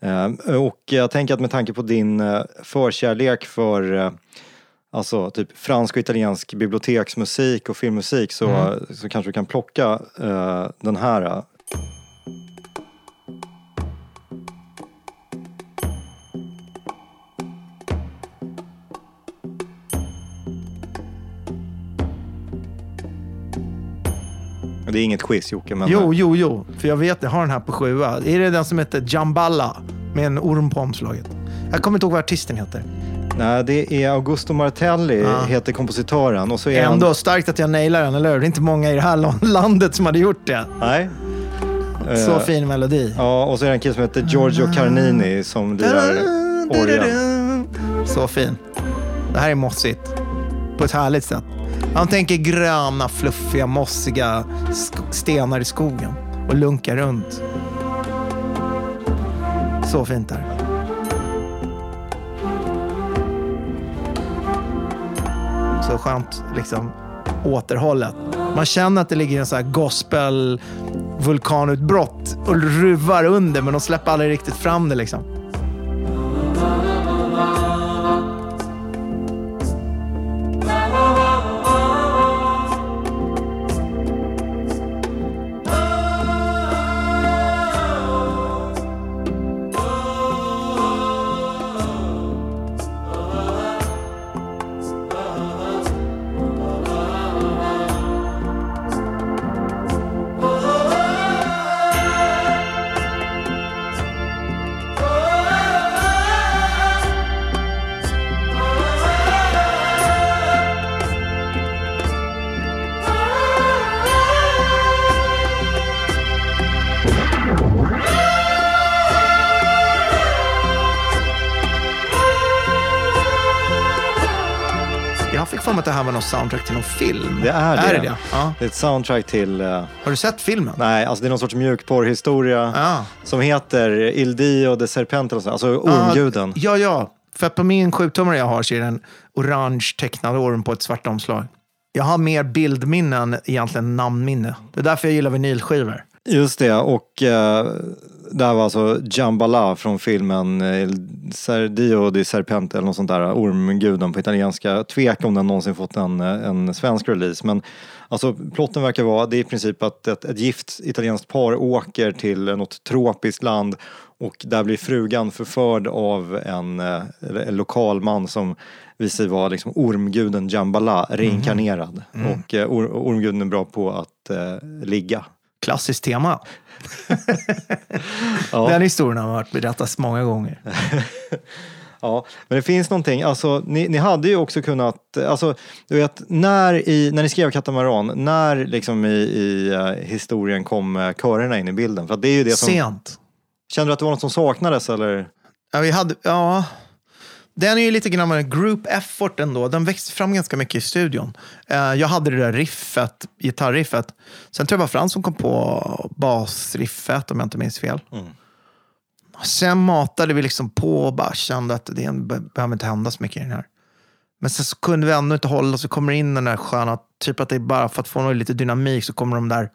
Speaker 2: Eh, och jag tänker att med tanke på din uh, förkärlek för eh, alltså typ fransk och italiensk biblioteksmusik och filmmusik så, så kanske du kan plocka eh, den här. Det är inget quiz Jocke, men...
Speaker 3: Jo, jo, jo. För jag vet, jag har den här på sjua. Är det den som heter Jamballa? Med en orm på omslaget. Jag kommer inte ihåg vad artisten heter.
Speaker 2: Nej, det är Augusto Martelli,
Speaker 3: Ja.
Speaker 2: heter kompositören. Och så är han-
Speaker 3: Ändå starkt att jag nailar den, eller hur? Det är inte många i det här landet som hade gjort det.
Speaker 2: Nej.
Speaker 3: Så
Speaker 2: Eh,
Speaker 3: fin melodi.
Speaker 2: Ja, och så är det en kille som heter Giorgio Carnini som lirar orgeln.
Speaker 3: Så fin. Det här är mossigt. På ett härligt sätt. Han tänker gröna, fluffiga, mossiga stenar i skogen och lunkar runt. Så fint där. Så skönt liksom återhållet. Man känner att det ligger en så här gospel vulkanutbrott och ruvar under men de släpper aldrig riktigt fram det liksom. Här var någon soundtrack till någon film.
Speaker 2: Det är det.
Speaker 3: Är det det? Ja.
Speaker 2: Det är ett soundtrack till... eh,
Speaker 3: Har du sett filmen?
Speaker 2: nej, alltså det är någon sorts mjukporrhistoria
Speaker 3: Ja.
Speaker 2: som heter Il Dio de Serpente, eller så, alltså ormguden.
Speaker 3: Ja, ja. För på min sjutummare jag har så är det en orange tecknad orm på ett svart omslag. Jag har mer bildminne än egentligen namnminne. Det är därför jag gillar vinylskivor.
Speaker 2: Just det, och eh, det här var alltså Jambala från filmen eh, Il Ser- Dio di Serpente eller något sånt där, ormguden på italienska. Tvek om den någonsin fått en, eh, en svensk release. Men alltså, plotten verkar vara, det är i princip att ett, ett gift italienskt par åker till något tropiskt land och där blir frugan förförd av en, eh, en lokal man som visar sig vara liksom ormguden Jambala reinkarnerad. Och eh, or, ormguden är bra på att eh, ligga.
Speaker 3: Klassiskt tema.
Speaker 2: Ja.
Speaker 3: Den historien har varit berättats många gånger.
Speaker 2: Ja, men det finns någonting, alltså ni, ni hade ju också kunnat, alltså du vet när, i, när ni skrev Katamaran, när liksom i, i eh, historien kom uh, körerna in i bilden? För det är ju det som,
Speaker 3: Sent.
Speaker 2: kände du att det var något som saknades eller?
Speaker 3: Ja, vi hade, ja. Den är ju lite grann en group effort ändå. Den växte fram ganska mycket i studion. Eh, Jag hade det där riffet, gitarriffet. Sen tror jag det var Frans som kom på basriffet om jag inte minns fel. Sen matade vi liksom på och bara kände att det be- behöver inte hända så mycket i den här. Men sen så kunde vi ändå inte hålla. Så kommer in den där sköna, typ att det är bara för att få något lite dynamik så kommer de där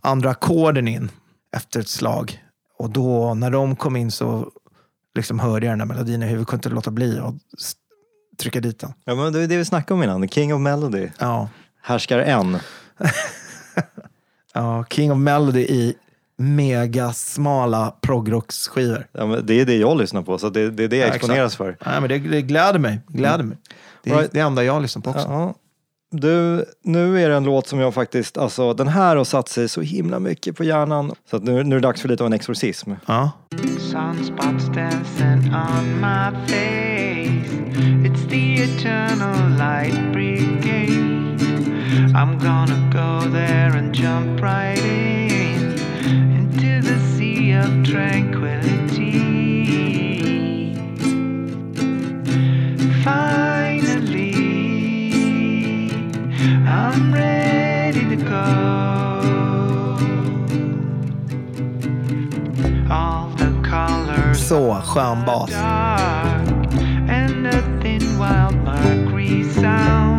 Speaker 3: andra ackorden in efter ett slag. Och då när de kom in så liksom hörde jag den där melodin i huvudet. Kunde inte låta bli att trycka dit den.
Speaker 2: Ja men det är det vi snackade om innan, King of Melody,
Speaker 3: Ja.
Speaker 2: härskar en.
Speaker 3: ja, King of Melody i megasmala progrocksskivor.
Speaker 2: Ja, men det är det jag lyssnar på så det, det är det jag
Speaker 3: Ja,
Speaker 2: exponeras
Speaker 3: exakt.
Speaker 2: för.
Speaker 3: Nej, men det, det gläder mig. Gläder mig. Det är
Speaker 2: Right.
Speaker 3: det enda jag lyssnar på också.
Speaker 2: Ja. Du, nu är det en låt som jag faktiskt, alltså den här har satt sig så himla mycket på hjärnan. Så att nu, nu är det dags för lite av en exorcism.
Speaker 3: Ja.
Speaker 4: Sunspots dancing on my face. It's the eternal light brigade. I'm gonna go there and jump right in into the sea of tranquility. Finally, I'm ready to go. All the colors
Speaker 3: Så skön bas.
Speaker 4: dark and nothing wild mercury sound.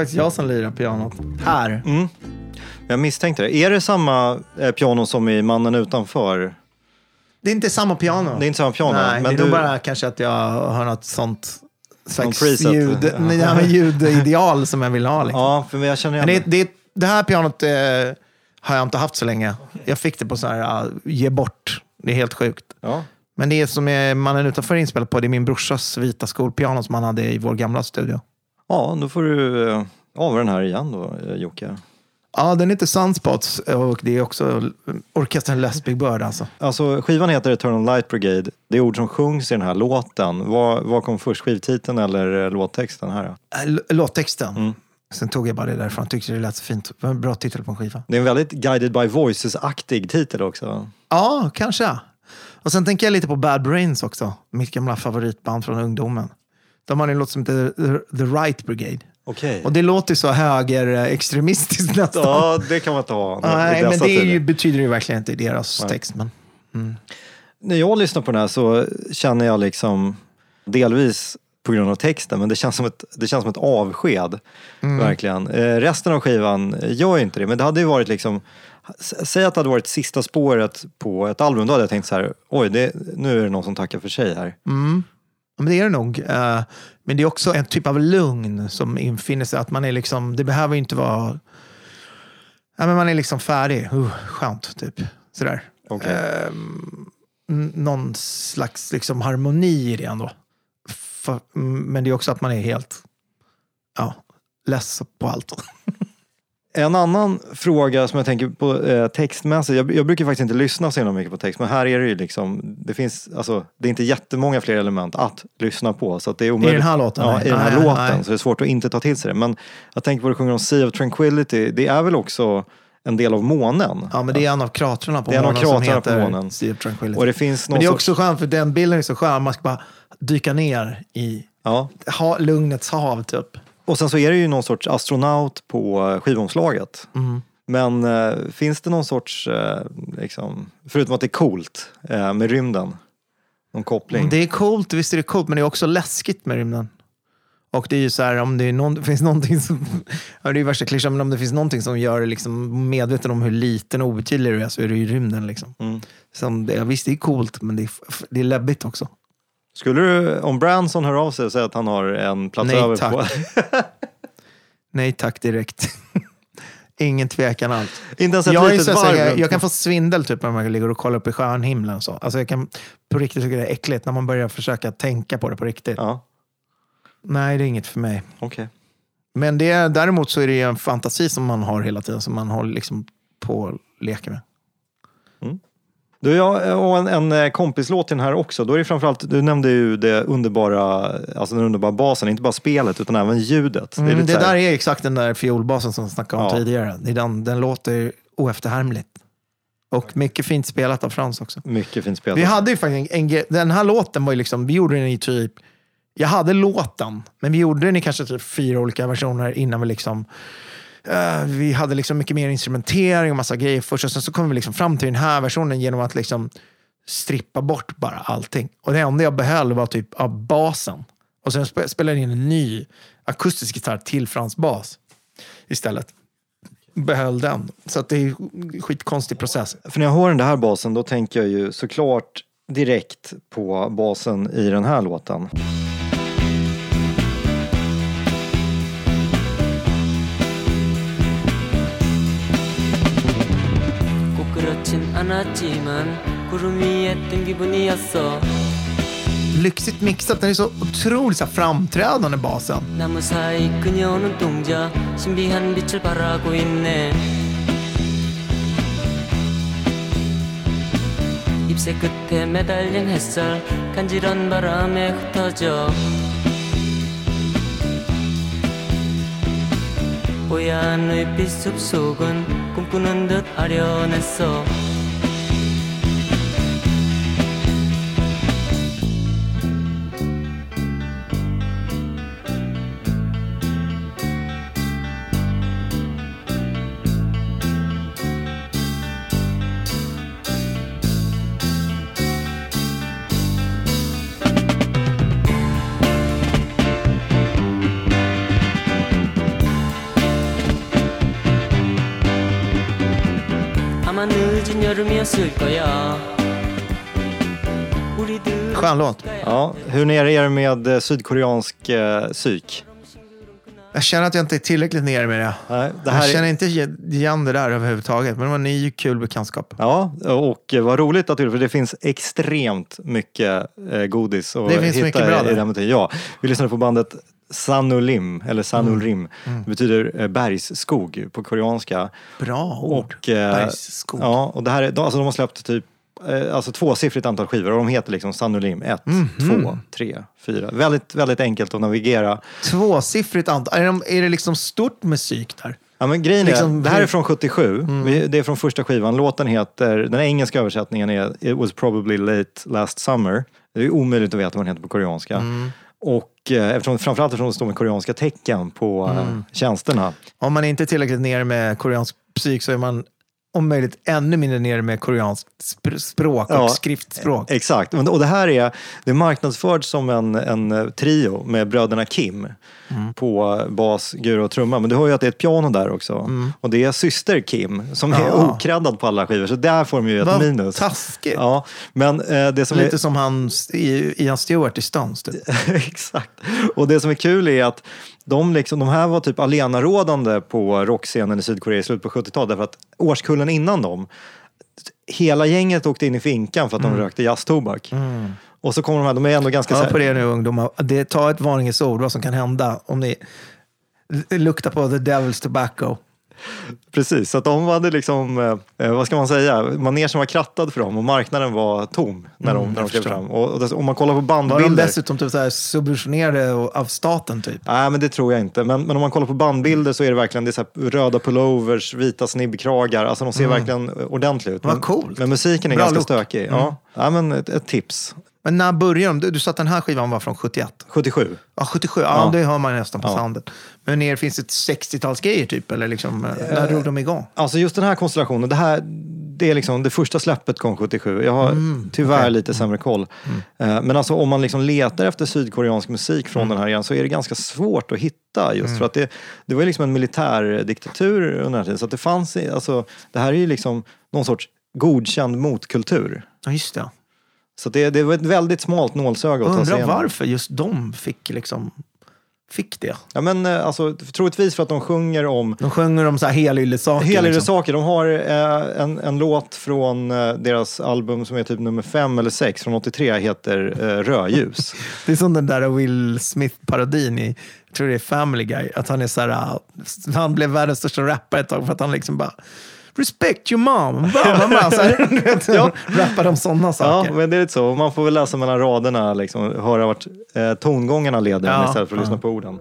Speaker 3: Faktiskt jag som lirar pianot. Här.
Speaker 2: Mm. Jag misstänkte det. Är det samma eh, piano som i Mannen utanför?
Speaker 3: Det är inte samma piano.
Speaker 2: Det är inte samma piano,
Speaker 3: Nej,
Speaker 2: men
Speaker 3: det är
Speaker 2: du-
Speaker 3: nog bara kanske att jag har något sånt slags
Speaker 2: preset.
Speaker 3: ljud, ja, men ljudideal som jag vill ha. Liksom.
Speaker 2: Ja, för jag känner igen
Speaker 3: Men det, det, det här pianot eh, har jag inte haft så länge. Jag fick det på så här, ja, ge bort. Det är helt sjukt.
Speaker 2: Ja.
Speaker 3: Men det som är mannen utanför inspelat på, det är min brorsas vita skolpiano som han hade i vår gamla studio.
Speaker 2: Ja, då får du eh, av den här igen då, eh, Jocke.
Speaker 3: Ja, den heter Sunspots och det är också orkestern Les Big Bird alltså.
Speaker 2: Alltså, skivan heter Eternal Light Brigade. Det är ord som sjungs i den här låten. Vad, vad kom först, skivtiteln eller eh, låttexten här?
Speaker 3: l- Låttexten.
Speaker 2: Mm.
Speaker 3: Sen tog jag bara det därifrån. Tyckte det lät så fint. Det var en bra titel på en skiva.
Speaker 2: Det är en väldigt Guided by Voices-aktig titel också.
Speaker 3: Ja, kanske. Och sen tänker jag lite på Bad Brains också. Mitt gamla favoritband från ungdomen. De har en låt som heter The- Right Brigade.
Speaker 2: Okej.
Speaker 3: Och det låter så högerextremistiskt nästan.
Speaker 2: Ja, det kan man inte ha.
Speaker 3: Nej, men det ju, betyder ju verkligen inte i deras
Speaker 2: Nej.
Speaker 3: text. Men,
Speaker 2: När jag lyssnar på den här så känner jag liksom delvis på grund av texten, men det känns som ett, det känns som ett avsked. Verkligen. Eh, resten av skivan gör ju inte det, men det hade ju varit liksom Säg att det hade varit sista spåret på ett album, då hade jag tänkt så här, oj, det, nu är det någon som tackar för sig här.
Speaker 3: Ja, Men det är det nog. Eh, Men det är också en typ av lugn som infinner sig. Att man är liksom, det behöver inte vara... Ja, men man är liksom färdig. Uh, skönt, typ. Sådär.
Speaker 2: Okej.
Speaker 3: Ehm, någon slags liksom harmoni i det ändå. Men det är också att man är helt ja, less på allt.
Speaker 2: En annan fråga som jag tänker på eh, textmässigt, jag, jag brukar faktiskt inte lyssna så himla mycket på text, men här är det ju liksom, det finns, alltså, det är inte jättemånga fler element att lyssna på. Så det är omöjligt.
Speaker 3: den här låten?
Speaker 2: Ja,
Speaker 3: Nej.
Speaker 2: i den här
Speaker 3: Nej,
Speaker 2: låten.
Speaker 3: nej.
Speaker 2: Så det är svårt att inte ta till sig det. Men jag tänker på att du sjunger om Sea of Tranquility, det är väl också en del av månen?
Speaker 3: Ja, men det är en av kratrarna på
Speaker 2: Det är
Speaker 3: månen som
Speaker 2: kratrarna på
Speaker 3: heter
Speaker 2: månen.
Speaker 3: Sea of Tranquility.
Speaker 2: Och det finns någon
Speaker 3: Men det är också skönt, för den bilden är så skön. Man ska bara dyka ner i
Speaker 2: Ja.
Speaker 3: ha, lugnets hav, typ.
Speaker 2: Och sen så är det ju någon sorts astronaut på eh, skivomslaget.
Speaker 3: Mm.
Speaker 2: Men eh, finns det någon sorts, eh, liksom, förutom att det är coolt eh, med rymden, någon koppling?
Speaker 3: Det är coolt, visst är det coolt, men det är också läskigt med rymden. Och det är ju så här, om det är någon, finns någonting som, ja, det är ju värsta klyschan, men om det finns någonting som gör dig liksom medveten om hur liten och obetydlig du är så är det ju rymden. Liksom.
Speaker 2: Mm.
Speaker 3: Som det, visst, det är coolt, men det är, det är läbbigt också.
Speaker 2: Skulle du, om Branson hör av sig och säger att han har en plats
Speaker 3: Nej,
Speaker 2: över
Speaker 3: tack.
Speaker 2: på...
Speaker 3: Nej tack direkt. Ingen tvekan alls.
Speaker 2: inte ens ett
Speaker 3: Jag,
Speaker 2: litet varv
Speaker 3: jag, jag kan få svindel typ när man ligger och kollar upp i stjärnhimlen. Så. Alltså, jag kan på riktigt tycka det är äckligt när man börjar försöka tänka på det på riktigt.
Speaker 2: Ja,
Speaker 3: Nej, det är inget för mig.
Speaker 2: okej.
Speaker 3: Men det är, däremot så är det ju en fantasi som man har hela tiden, som man håller liksom på leker med.
Speaker 2: Du, jag och en, en eh, kompislåt till den här också. Då är det framförallt, du nämnde ju det underbara, alltså den underbara basen, inte bara spelet utan även ljudet.
Speaker 3: Mm, det
Speaker 2: här-
Speaker 3: där är exakt den där fiolbasen som vi snackade om
Speaker 2: Ja.
Speaker 3: tidigare. Det den, den låter oefterhärmligt. Och mycket fint spelat av Frans också.
Speaker 2: Mycket fint spelat.
Speaker 3: Vi hade ju faktiskt en, en, den här låten var ju liksom, vi gjorde den i typ, jag hade låten, men vi gjorde den i kanske typ fyra olika versioner innan vi liksom, Uh, vi hade liksom mycket mer instrumentering och massa grejer först och sen så kom vi liksom fram till den här versionen genom att liksom strippa bort bara allting. Och det enda jag behöll var typ av basen. Och sen spelade jag in en ny akustisk gitarr till Frans bas istället. Behöll den. Så att det är en skitkonstig process.
Speaker 2: För när jag hör den här basen då tänker jag ju såklart direkt på basen i den här låten.
Speaker 5: 꼭 그렇진 않았지만 구름 위에 뜬 기분이었어
Speaker 3: Lyxigt mixat. Den är så otroligt så här framträdande basen.
Speaker 5: 나무 사이 그녀는 동자 신비한 빛을 발하고 있네 잎새 끝에 매달린 햇살 간지런 바람에 흩어져 뽀얀 눈빛 숲속은 꿈꾸는 듯 아련했어
Speaker 3: Skön låt.
Speaker 2: Ja, hur nere är det med eh, sydkoreansk eh, psyk?
Speaker 3: Jag känner att jag inte är tillräckligt nere med det.
Speaker 2: Nej, det
Speaker 3: jag
Speaker 2: här
Speaker 3: känner
Speaker 2: är,
Speaker 3: inte igen det där överhuvudtaget. Men det var en ny kul bekantskap.
Speaker 2: ja, och eh, vad roligt att du för det finns extremt mycket eh, godis att
Speaker 3: Det finns
Speaker 2: hitta
Speaker 3: mycket bra
Speaker 2: i, i den. Ja, vi lyssnade på bandet Sanulim, eller Sanulrim.
Speaker 3: Mm.
Speaker 2: Det betyder eh, bergsskog på koreanska.
Speaker 3: Bra ord.
Speaker 2: Och, eh,
Speaker 3: Bergsskog.
Speaker 2: Ja, och det här är, alltså de har släppt typ eh, alltså tvåsiffrigt antal skivor och de heter liksom Sanulim 1,
Speaker 3: Mhm.
Speaker 2: 2, 3, 4. Väldigt, väldigt enkelt att navigera.
Speaker 3: Tvåsiffrigt antal. Är, de, är det liksom stort musik där?
Speaker 2: Ja, men grejen är,
Speaker 3: Liksom-
Speaker 2: det här är från 77.
Speaker 3: Mm.
Speaker 2: Det är från första skivan. Låten heter, den engelska översättningen är It was probably late last summer. Det är omöjligt att veta vad den heter på koreanska.
Speaker 3: Mm.
Speaker 2: Och eh, eftersom, framförallt eftersom det står med koreanska tecken på eh,
Speaker 3: Mm.
Speaker 2: tjänsterna.
Speaker 3: Om man inte är tillräckligt nere med koreansk musik så är man om möjligt ännu mindre nere med koreanskt sp- språk och
Speaker 2: Ja,
Speaker 3: skriftspråk.
Speaker 2: Exakt, Men- och det här är, det är marknadsfört som en, en eh, trio med bröderna Kim
Speaker 3: Mm.
Speaker 2: på bas, gura och trumma. Men du hör ju att det är ett piano där också. Och det är syster Kim som är
Speaker 3: Mm. Ja.
Speaker 2: okräddad på alla skivor. Så där får de ju ett
Speaker 3: Vad
Speaker 2: minus.
Speaker 3: taskigt.
Speaker 2: Ja, men eh, det som
Speaker 3: Lite
Speaker 2: är...
Speaker 3: som han, Ian Stewart i Stones. Typ.
Speaker 2: Exakt. Och det som är kul är att de, liksom, de här var typ alenarådande på rockscenen i Sydkorea i slutet på 70-talet. Därför att årskullen innan dem, hela gänget åkte in i finkan för att de rökte jazztobak. Och så kommer de här, de är ändå ganska...
Speaker 3: Hör på det nu ungdomar. Det, ta ett varningens ord vad som kan hända om ni luktar på the devil's tobacco.
Speaker 2: Precis, så att de hade liksom, eh, vad ska man säga, manegen var krattad för dem och marknaden var tom när de, när de klev fram. Och, och det, om man kollar på
Speaker 3: Var de
Speaker 2: bandbilder...
Speaker 3: dessutom typ så här subventionerade av staten typ?
Speaker 2: Nej, men det tror jag inte. Men, men om man kollar på bandbilder så är det verkligen det är röda pullovers, vita snibbkragar. Alltså de ser verkligen ordentligt ut.
Speaker 3: Vad coolt.
Speaker 2: Men musiken är
Speaker 3: Bra
Speaker 2: ganska
Speaker 3: look.
Speaker 2: stökig. Ja. Ja, men ett, ett tips.
Speaker 3: Men när började de? Du, du sa att den här skivan var från 71?
Speaker 2: 77.
Speaker 3: Ja, 77. Ja,
Speaker 2: Ja.
Speaker 3: det hör man nästan på
Speaker 2: Ja.
Speaker 3: soundet. Men ner finns det 60-talsgrejer typ? Eller liksom, eh, när drog de igång?
Speaker 2: Alltså just den här konstellationen, det här det är liksom det första släppet kom 77. Jag har tyvärr
Speaker 3: okej.
Speaker 2: lite sämre koll. Eh, Men alltså om man liksom letar efter sydkoreansk musik från den här igen så är det ganska svårt att hitta just för att det, det var liksom en militärdiktatur under den här tiden. Så det fanns, alltså det här är ju liksom någon sorts godkänd motkultur.
Speaker 3: Ja, just det.
Speaker 2: Så det, det var ett väldigt smalt nålsöga att ta sig
Speaker 3: Undrar
Speaker 2: igenom.
Speaker 3: varför just de fick liksom fick det.
Speaker 2: Ja, men eh, alltså, troligtvis för att de sjunger om
Speaker 3: De sjunger om så här helylle-saker.
Speaker 2: Helylle
Speaker 3: liksom.
Speaker 2: saker. De har eh, en, en låt från eh, deras album som är typ nummer fem eller sex från 83 heter eh, Rödljus.
Speaker 3: Det är som den där Will Smith-parodin i, jag tror det är Family Guy, att han är så här, ah, han blev världens största rappare ett tag för att han liksom bara Respect your mom. Bra. Så här, du vet,
Speaker 2: Ja.
Speaker 3: Rappar om sådana
Speaker 2: ja,
Speaker 3: saker.
Speaker 2: men det är lite så. Man får väl läsa mellan raderna, liksom, höra vart eh, tongångarna leder
Speaker 3: Ja,
Speaker 2: istället för att
Speaker 3: ja.
Speaker 2: lyssna på orden.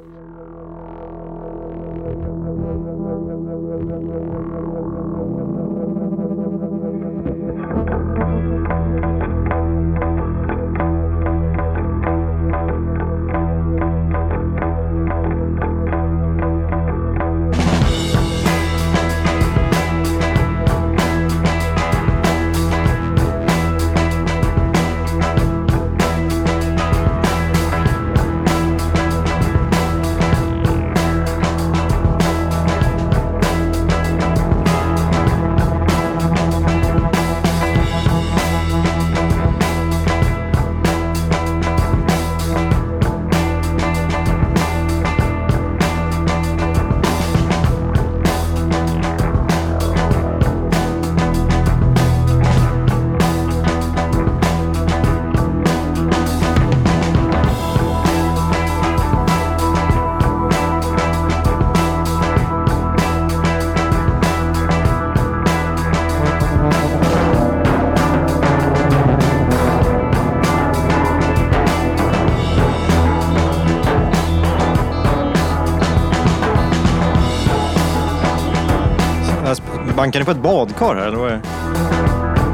Speaker 2: Bankar ni på ett badkar här eller vad är det?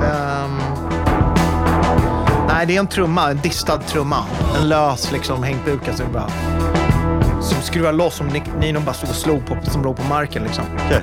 Speaker 3: Ehm, nej, det är en trumma, en distad trumma. En lös liksom hängbuka som bara som skruvar loss som Nino bara stod och slog på, som låg på marken liksom.
Speaker 2: Okej.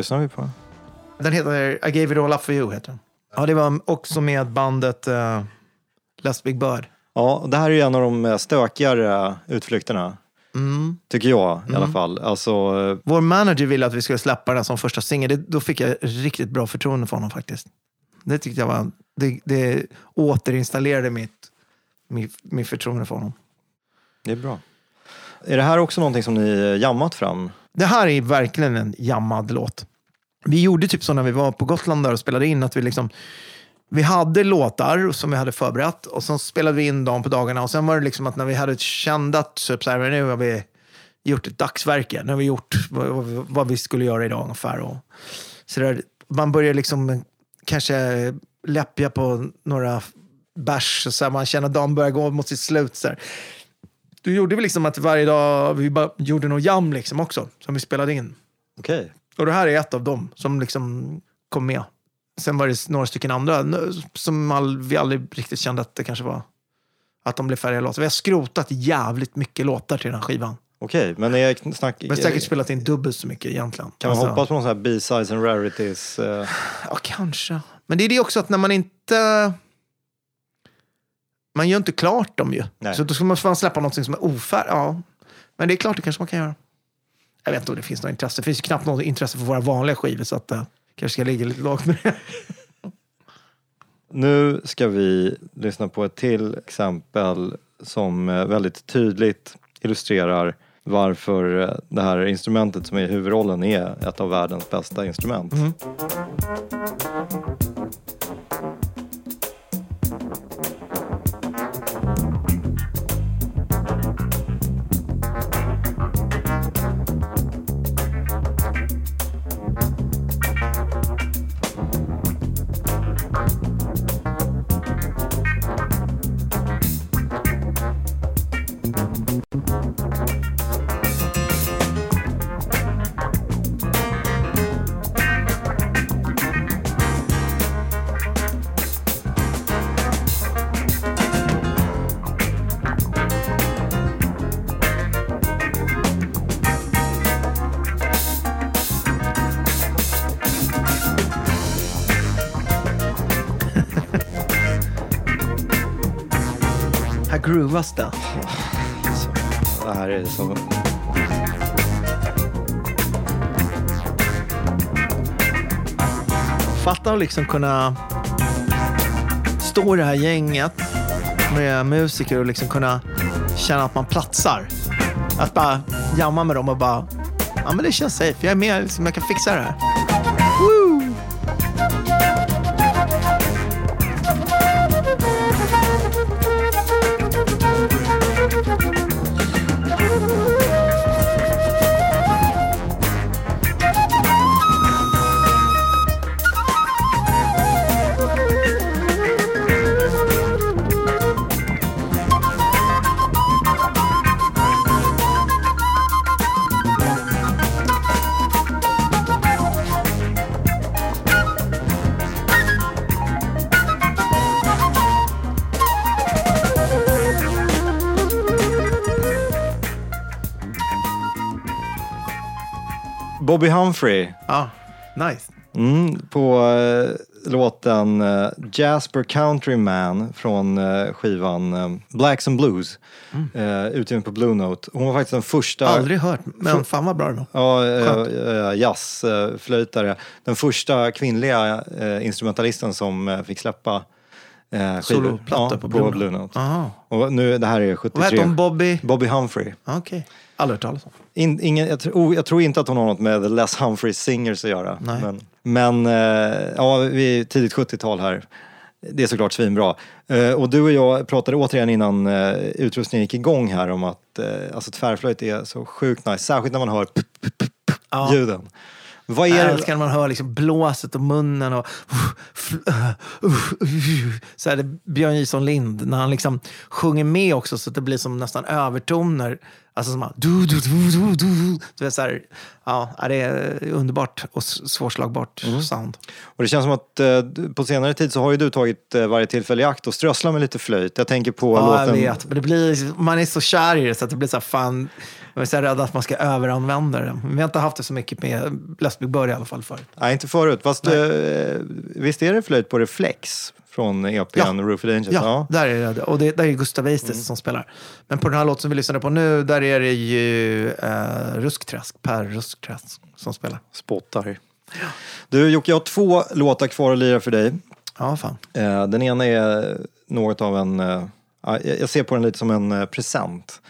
Speaker 2: Lyssnar vi på?
Speaker 3: Den heter I gave it all up for you. Heter den. Ja, det var också med bandet uh, Last Big Bird.
Speaker 2: Ja, det här är ju en av de stökigare utflykterna. Tycker jag i alla fall. Alltså, eh,
Speaker 3: Vår manager ville att vi skulle släppa den som första singel. Det- Då fick jag riktigt bra förtroende för honom faktiskt. Det tyckte jag var... Det, det återinstallerade mitt, mitt, mitt förtroende för honom.
Speaker 2: det är bra. Är det här också någonting som ni jammat fram?
Speaker 3: Det här är verkligen en jammad låt. Vi gjorde typ så när vi var på Gotland där och spelade in att vi liksom vi hade låtar som vi hade förberett och sen spelade vi in dem på dagarna och sen var det liksom att när vi hade känt att typ så här, nu har vi gjort ett dagsverke, nu har vi gjort vad, vad- vi skulle göra idag ungefär. Och så där, man börjar liksom kanske läppja på några bärs och så här, man känner att dagen börjar gå mot sitt slut. Så här. Då gjorde vi liksom att varje dag vi bara gjorde något jam liksom också som vi spelade in.
Speaker 2: Okej.
Speaker 3: Och det här är ett av dem som liksom kom med. Sen var det några stycken andra som all, vi aldrig riktigt kände att det kanske var att de blev färdiga låtar. Vi har skrotat jävligt mycket låtar till den här skivan.
Speaker 2: Okej, men är snack...
Speaker 3: Har säkert spelat in dubbelt så mycket egentligen.
Speaker 2: Kan man
Speaker 3: Alltså,
Speaker 2: hoppas på någon sån här B-sides and rarities? eh,
Speaker 3: Ja, kanske. Men det är det också att när man inte... Man gör inte klart dem ju.
Speaker 2: Nej.
Speaker 3: Så då ska man fan släppa något som är ofärdigt. Ja. Men det är klart, det kanske man kan göra. Jag vet inte om det finns något intresse. Det finns knappt något intresse för våra vanliga skivor. Så att uh, kanske ska ligga lite lågt med det.
Speaker 2: Nu ska vi lyssna på ett till exempel som eh, väldigt tydligt illustrerar varför eh, det här instrumentet som är huvudrollen är ett av världens bästa instrument.
Speaker 3: Här groovas det.
Speaker 2: Det här är så...
Speaker 3: Fatta att liksom kunna stå i det här gänget med musiker och liksom kunna känna att man platsar. Att bara jamma med dem och bara, ja men det känns safe, jag är med, liksom, jag kan fixa det här.
Speaker 2: Bobby Humphrey
Speaker 3: Ja, nice.
Speaker 2: mm, på eh, låten eh, Jasper Countryman från eh, skivan eh, Blacks and Blues eh, utgiven på Blue Note. Hon var faktiskt den första
Speaker 3: Aldrig hört, men fan vad bra det var.
Speaker 2: Ja, eh, jazzflöjtare. Den första kvinnliga instrumentalisten som fick släppa eh, skivor.
Speaker 3: Soloplatta
Speaker 2: ja,
Speaker 3: på Blue
Speaker 2: Blue,
Speaker 3: Note. Aha.
Speaker 2: Och nu, det här är
Speaker 3: Vad
Speaker 2: 73.
Speaker 3: heter hon? Bobby?
Speaker 2: Bobby Humphrey.
Speaker 3: Ah, Okej. Aldrig hört talas om.
Speaker 2: In, ingen, jag, tror, jag tror inte att hon har något med The Les Humphrey Singers att göra.
Speaker 3: Nej.
Speaker 2: Men, men eh, ja, vi är tidigt 70-tal här. Det är såklart svinbra. Eh, och du och jag pratade återigen innan eh, utrustningen gick igång här om att eh, alltså tvärflöjt är så sjukt nice. Särskilt när man hör p- p- p- p-
Speaker 3: Ja.
Speaker 2: ljuden. Vad är
Speaker 3: Jag älskar när man hör liksom blåset och munnen och... Så är det Björn Jison Lind när han liksom sjunger med också så att det blir som nästan övertoner. Alltså som bara... Du, du, du, du, du. Du vet, så här, ja, det är underbart och svårslagbart sound.
Speaker 2: Och det känns som att eh, på senare tid så har ju du tagit eh, varje tillfälle i akt och strösslat med lite flöjt. Jag tänker på
Speaker 3: Ja, jag
Speaker 2: låten...
Speaker 3: vet. Men det blir, man är så kär i det så att det blir så här, fan... Jag är så rädd att man ska överanvända det. Vi har inte haft det så mycket med Läsbygd i alla fall förut.
Speaker 2: Nej, inte förut. Fast eh, visst är det flöjt på reflex? Från EPn Roof of Angels.
Speaker 3: Ja, där är det. Och det, där är Gustav
Speaker 2: Mm.
Speaker 3: Eistes som spelar. Men på den här låten som vi lyssnade på nu, där är det ju eh, Ruskträsk, Per Ruskträsk som spelar.
Speaker 2: Spottar. Du Jocke, jag har två låtar kvar att lira för dig.
Speaker 3: Ja, fan.
Speaker 2: Eh, Den ena är något av en... eh, ja, jag ser på den lite som en eh, present.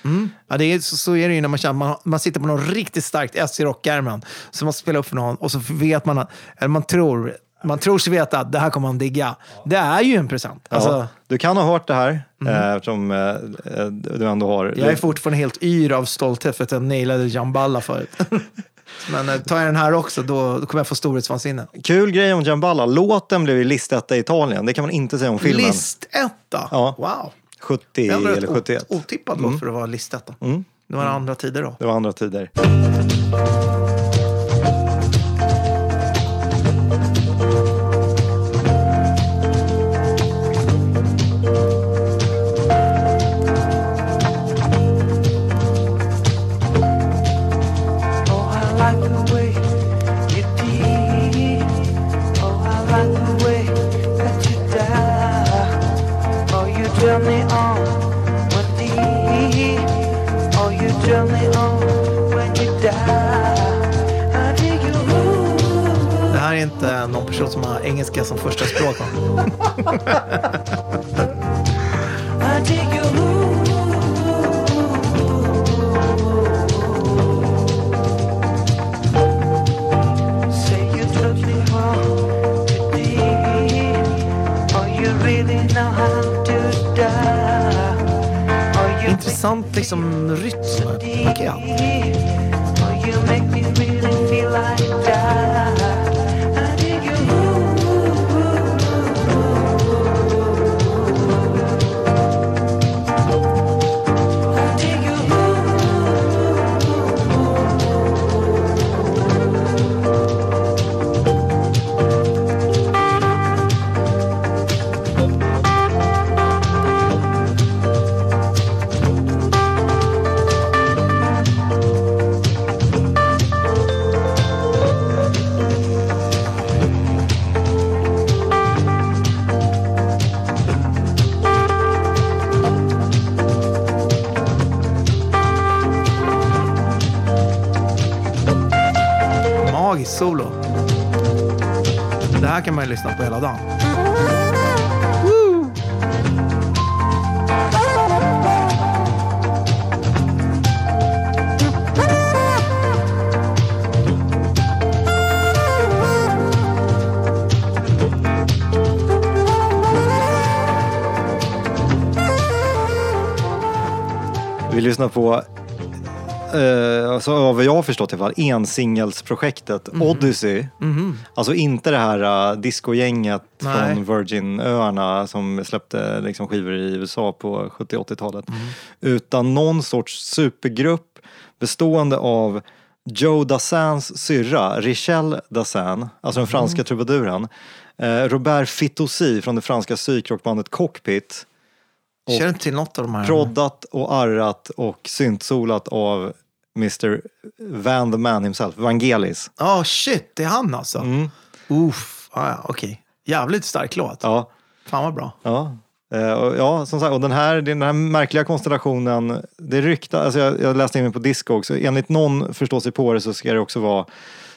Speaker 3: Ja, det är, så, så är det ju när man känner man, man sitter på något riktigt starkt S i rockärmen som man ska spela upp för någon och så vet man, att- eller man tror, man tror sig veta att det här kommer man digga. Det är ju en present. Alltså,
Speaker 2: ja, du kan ha hört det här eh, eftersom eh, eh, du ändå har...
Speaker 3: jag är fortfarande helt yr av stolthet för att jag nailade Jamballa förut. Men eh, tar jag den här också, då, då kommer jag få storhetsvansinne.
Speaker 2: Kul grej om Jamballa. Låten blev ju listetta i Italien. Det kan man inte säga om filmen.
Speaker 3: Listetta?
Speaker 2: Ja.
Speaker 3: Wow.
Speaker 2: 70
Speaker 3: Det är ändå
Speaker 2: eller
Speaker 3: rätt
Speaker 2: 71.
Speaker 3: o- otippad låt för att vara listetta. Det var andra tider då.
Speaker 2: Det var andra tider.
Speaker 3: På,
Speaker 2: eh, alltså, av vad jag har förstått i alla fall, ensingelsprojektet
Speaker 3: Mhm.
Speaker 2: Odyssey. Alltså inte det här uh, discogänget från Virginöarna som släppte liksom, skivor i USA på 70-80-talet.
Speaker 3: Mhm.
Speaker 2: Utan någon sorts supergrupp bestående av Joe Dassans syrra, Richelle Dassin, alltså den franska
Speaker 3: Mhm.
Speaker 2: trubaduren. Eh, Robert Fitoussi från det franska psykrockbandet Cockpit. Och-
Speaker 3: Känner inte till något av de här.
Speaker 2: Proddat och arrat och syntsolat av Mr. Van the Man himself, Vangelis.
Speaker 3: Ja, shit. Det är han alltså.
Speaker 2: Mm.
Speaker 3: Uff. Ah, ja, okej. Jävligt stark låt.
Speaker 2: Ja,
Speaker 3: Fan vad bra.
Speaker 2: ja. Eh, och ja, som sagt, och den här, den här märkliga konstellationen, det ryktar, alltså jag, jag läste in mig på disco också, enligt någon förstår sig på det så ska det också vara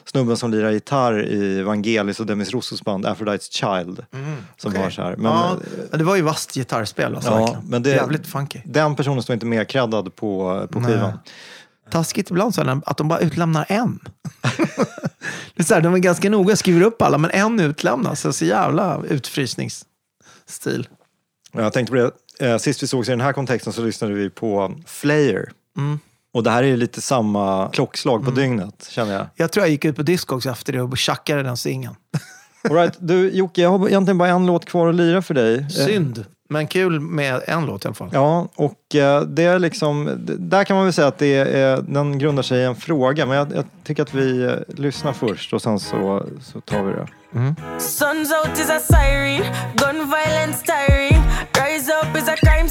Speaker 2: snubben som lirar gitarr i Vangelis och Demis Rossos band Aphrodite's Child. Som
Speaker 3: Okej.
Speaker 2: har så här. Men
Speaker 3: ja,
Speaker 2: eh,
Speaker 3: det var ju vasst gitarrspel alltså,
Speaker 2: Ja,
Speaker 3: verkligen.
Speaker 2: men det-
Speaker 3: Jävligt funky.
Speaker 2: den personen står inte med creddad på, på
Speaker 3: Nej.
Speaker 2: skivan.
Speaker 3: Taskigt ibland så att de bara utlämnar en. det är så här, de är ganska noga, skriver upp alla, men en utlämnas. Så, så jävla utfrysningsstil.
Speaker 2: Jag tänkte på det, eh, sist vi sågs i den här kontexten så lyssnade vi på Flair.
Speaker 3: Mm.
Speaker 2: Och det här är ju lite samma klockslag på dygnet, känner jag.
Speaker 3: Jag tror jag gick ut på disco också efter det och tjackade den singeln.
Speaker 2: All right, du Jocke, jag har egentligen bara en låt kvar att lira för dig. Eh,
Speaker 3: Synd, men kul med en låt i alla fall.
Speaker 2: Ja, och eh, det är liksom, där kan man väl säga att det är, den grundar sig i en fråga. Men jag, jag tycker att vi eh, lyssnar först och sen så, så tar vi det.
Speaker 6: Sun's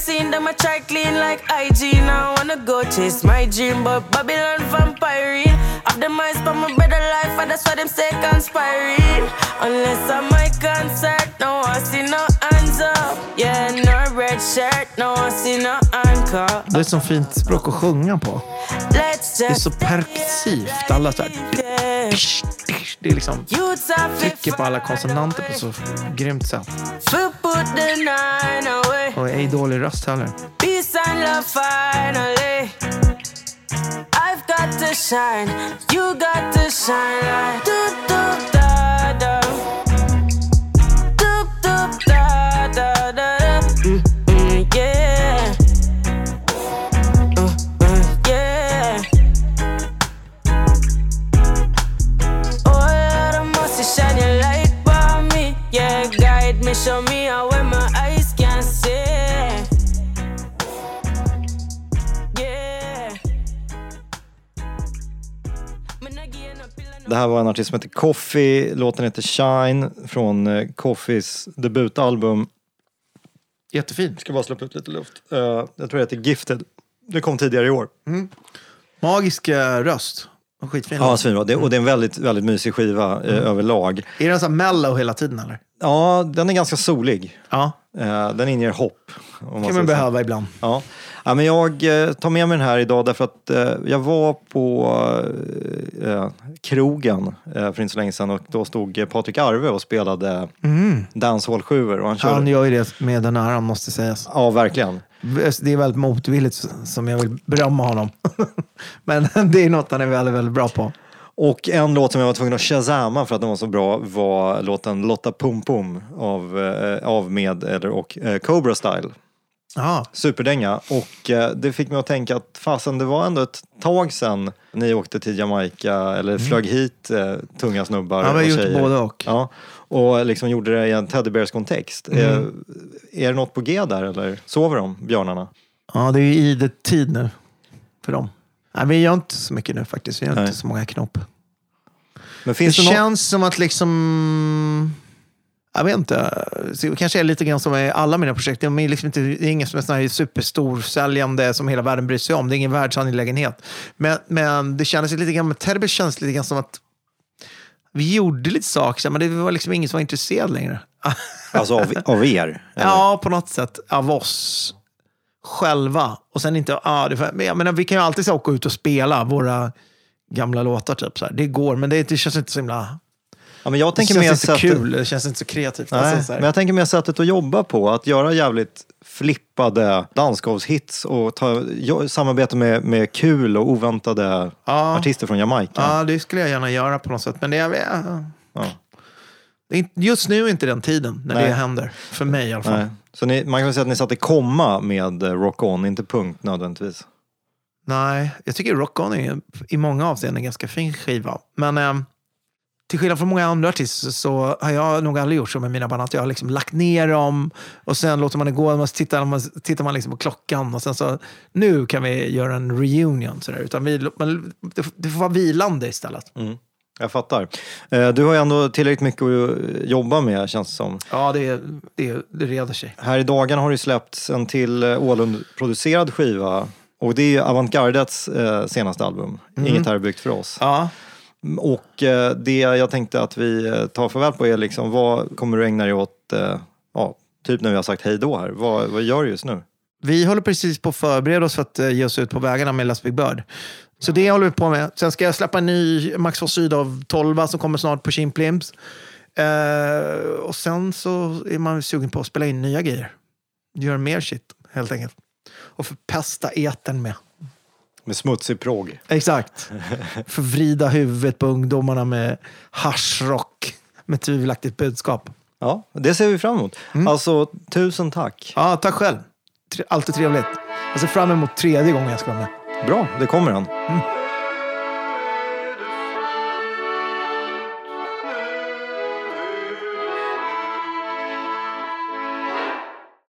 Speaker 6: scene, them a try clean like IG. Now I wanna go chase my dream, but Babylon vampire. I've the minds for my better life, and that's why them say conspiring. Unless I'm my concert, no I see no hands
Speaker 3: up.
Speaker 6: Yeah, no red shirt, no I see no anchor. Det
Speaker 3: är så fint språk att sjunga på. Det är så perkursivt. Alla så här... Det är liksom trycker på alla konsonanter på så grymt sätt. Och ej dålig röst heller.
Speaker 6: Peace and love finally. I've got to shine, you got to shine like do, do.
Speaker 2: Det här var en artist som heter Coffee, låten heter Shine från eh, Coffees debutalbum.
Speaker 3: Jättefin.
Speaker 2: Jag ska bara släppa ut lite luft. Eh, jag tror det heter Gifted. Det kom tidigare i år.
Speaker 3: Magisk eh, röst. Skitfin.
Speaker 2: Ja, svinbra. Det, och det är en väldigt, väldigt mysig skiva eh, överlag.
Speaker 3: Är den så här mellow hela tiden eller?
Speaker 2: Ja, den är ganska solig.
Speaker 3: Ja,
Speaker 2: Eh, den inger hopp. Man
Speaker 3: kan man behöva ibland.
Speaker 2: Ja. Ja, men jag eh, tar med mig den här idag därför att eh, jag var på eh, krogen för inte så länge sedan och då stod Patrik Arve och spelade mm. dancehall 7 och han körde...
Speaker 3: Han gör ju det med den äran måste sägas.
Speaker 2: Ja, verkligen.
Speaker 3: Det är väldigt motvilligt som jag vill berömma honom. Men det är något han är väldigt, väldigt bra på.
Speaker 2: Och en låt som jag var tvungen att shazama för att den var så bra var låten Lotta Pum Pum av, av med eller och Cobra Style.
Speaker 3: Ja,
Speaker 2: Superdänga. Och eh, det fick mig att tänka att fasen det var ändå ett tag sedan ni åkte till Jamaica eller flög hit eh, tunga snubbar
Speaker 3: Mm. Ja,
Speaker 2: och
Speaker 3: gjort
Speaker 2: tjejer.
Speaker 3: både och.
Speaker 2: Ja, och liksom gjorde det i en teddybears-kontext.
Speaker 3: Mm.
Speaker 2: Eh, är det något på G där eller sover de, björnarna?
Speaker 3: ja det är ju idel-tid nu för dem. Nej, vi gör inte så mycket nu faktiskt. Vi gör
Speaker 2: Nej.
Speaker 3: inte så många knop.
Speaker 2: Men
Speaker 3: Det
Speaker 2: finns det, något?
Speaker 3: känns som att liksom... Jag vet inte. Det kanske är lite grann som med alla mina projekt. De är liksom inte, det är ingen som är sån här superstor säljande som hela världen bryr sig om. Det är ingen världsangelägenhet. Men, men det kändes lite grann med Terbe känns det lite grann som att vi gjorde lite saker, men det var liksom ingen som var intresserad längre.
Speaker 2: Alltså av, av er? eller?
Speaker 3: Ja, på något sätt. Av oss själva. Och sen inte... Ja, det, men jag menar, vi kan ju alltid så åka ut och spela våra gamla låtar. Typ, så här. Det går, men det, det känns inte så himla...
Speaker 2: Ja, men jag
Speaker 3: Det
Speaker 2: tänker
Speaker 3: känns
Speaker 2: mer
Speaker 3: inte
Speaker 2: sättet,
Speaker 3: kul. Det känns inte så kreativt.
Speaker 2: Nej,
Speaker 3: Alltså, så
Speaker 2: men jag tänker mer sättet att jobba på. Att göra jävligt flippade dansgolvshits och ta, jo, samarbeta med, med kul och oväntade
Speaker 3: Ja.
Speaker 2: artister från Jamaica.
Speaker 3: Ja, det skulle jag gärna göra på något sätt. Men det är,
Speaker 2: Ja.
Speaker 3: det just nu är inte den tiden när
Speaker 2: Nej.
Speaker 3: det händer. För mig i alla fall.
Speaker 2: Nej. Så ni, man kan säga att ni satte komma med eh, Rock On, inte punkt nödvändigtvis.
Speaker 3: Nej, jag tycker Rock On är i många avseenden en ganska fin skiva. Men eh, till skillnad från många andra artister så har jag nog aldrig gjort så med mina band. Att jag har liksom lagt ner dem och sen låter man det gå. Man tittar man, tittar man liksom på klockan och sen så nu kan vi göra en reunion. Så där. Utan vi, man, det, det får vara vilande istället.
Speaker 2: Jag fattar. Eh, Du har ju ändå tillräckligt mycket att jobba med känns det som.
Speaker 3: Ja, det, det, det reder sig.
Speaker 2: Här i dagarna har det släppts en till eh, Ålund-producerad skiva. Och det är Avantgardets eh, senaste album. Inget här är byggt för oss.
Speaker 3: Ja.
Speaker 2: Och eh, det jag tänkte att vi eh, tar farväl på är liksom, vad kommer du ägna dig åt, eh, ja, typ när vi har sagt hej då här. Vad, vad gör du just nu?
Speaker 3: Vi håller precis på att förbereda oss för att ge oss ut på vägarna med Last Big Bird. Så det håller vi på med. Sen ska jag släppa en ny Max von Sydow 12 som kommer snart på Chimplims. Uh, och sen så är man sugen på att spela in nya grejer. Göra mer shit, helt enkelt. Och förpesta etern med.
Speaker 2: Med smutsig prog.
Speaker 3: Exakt. Förvrida huvudet på ungdomarna med haschrock med tvivelaktigt budskap.
Speaker 2: Ja, det ser vi fram emot. Alltså, tusen tack.
Speaker 3: Ja, tack själv. Alltid trevligt. Jag ser fram emot tredje gången jag ska vara med.
Speaker 2: Bra, det kommer han.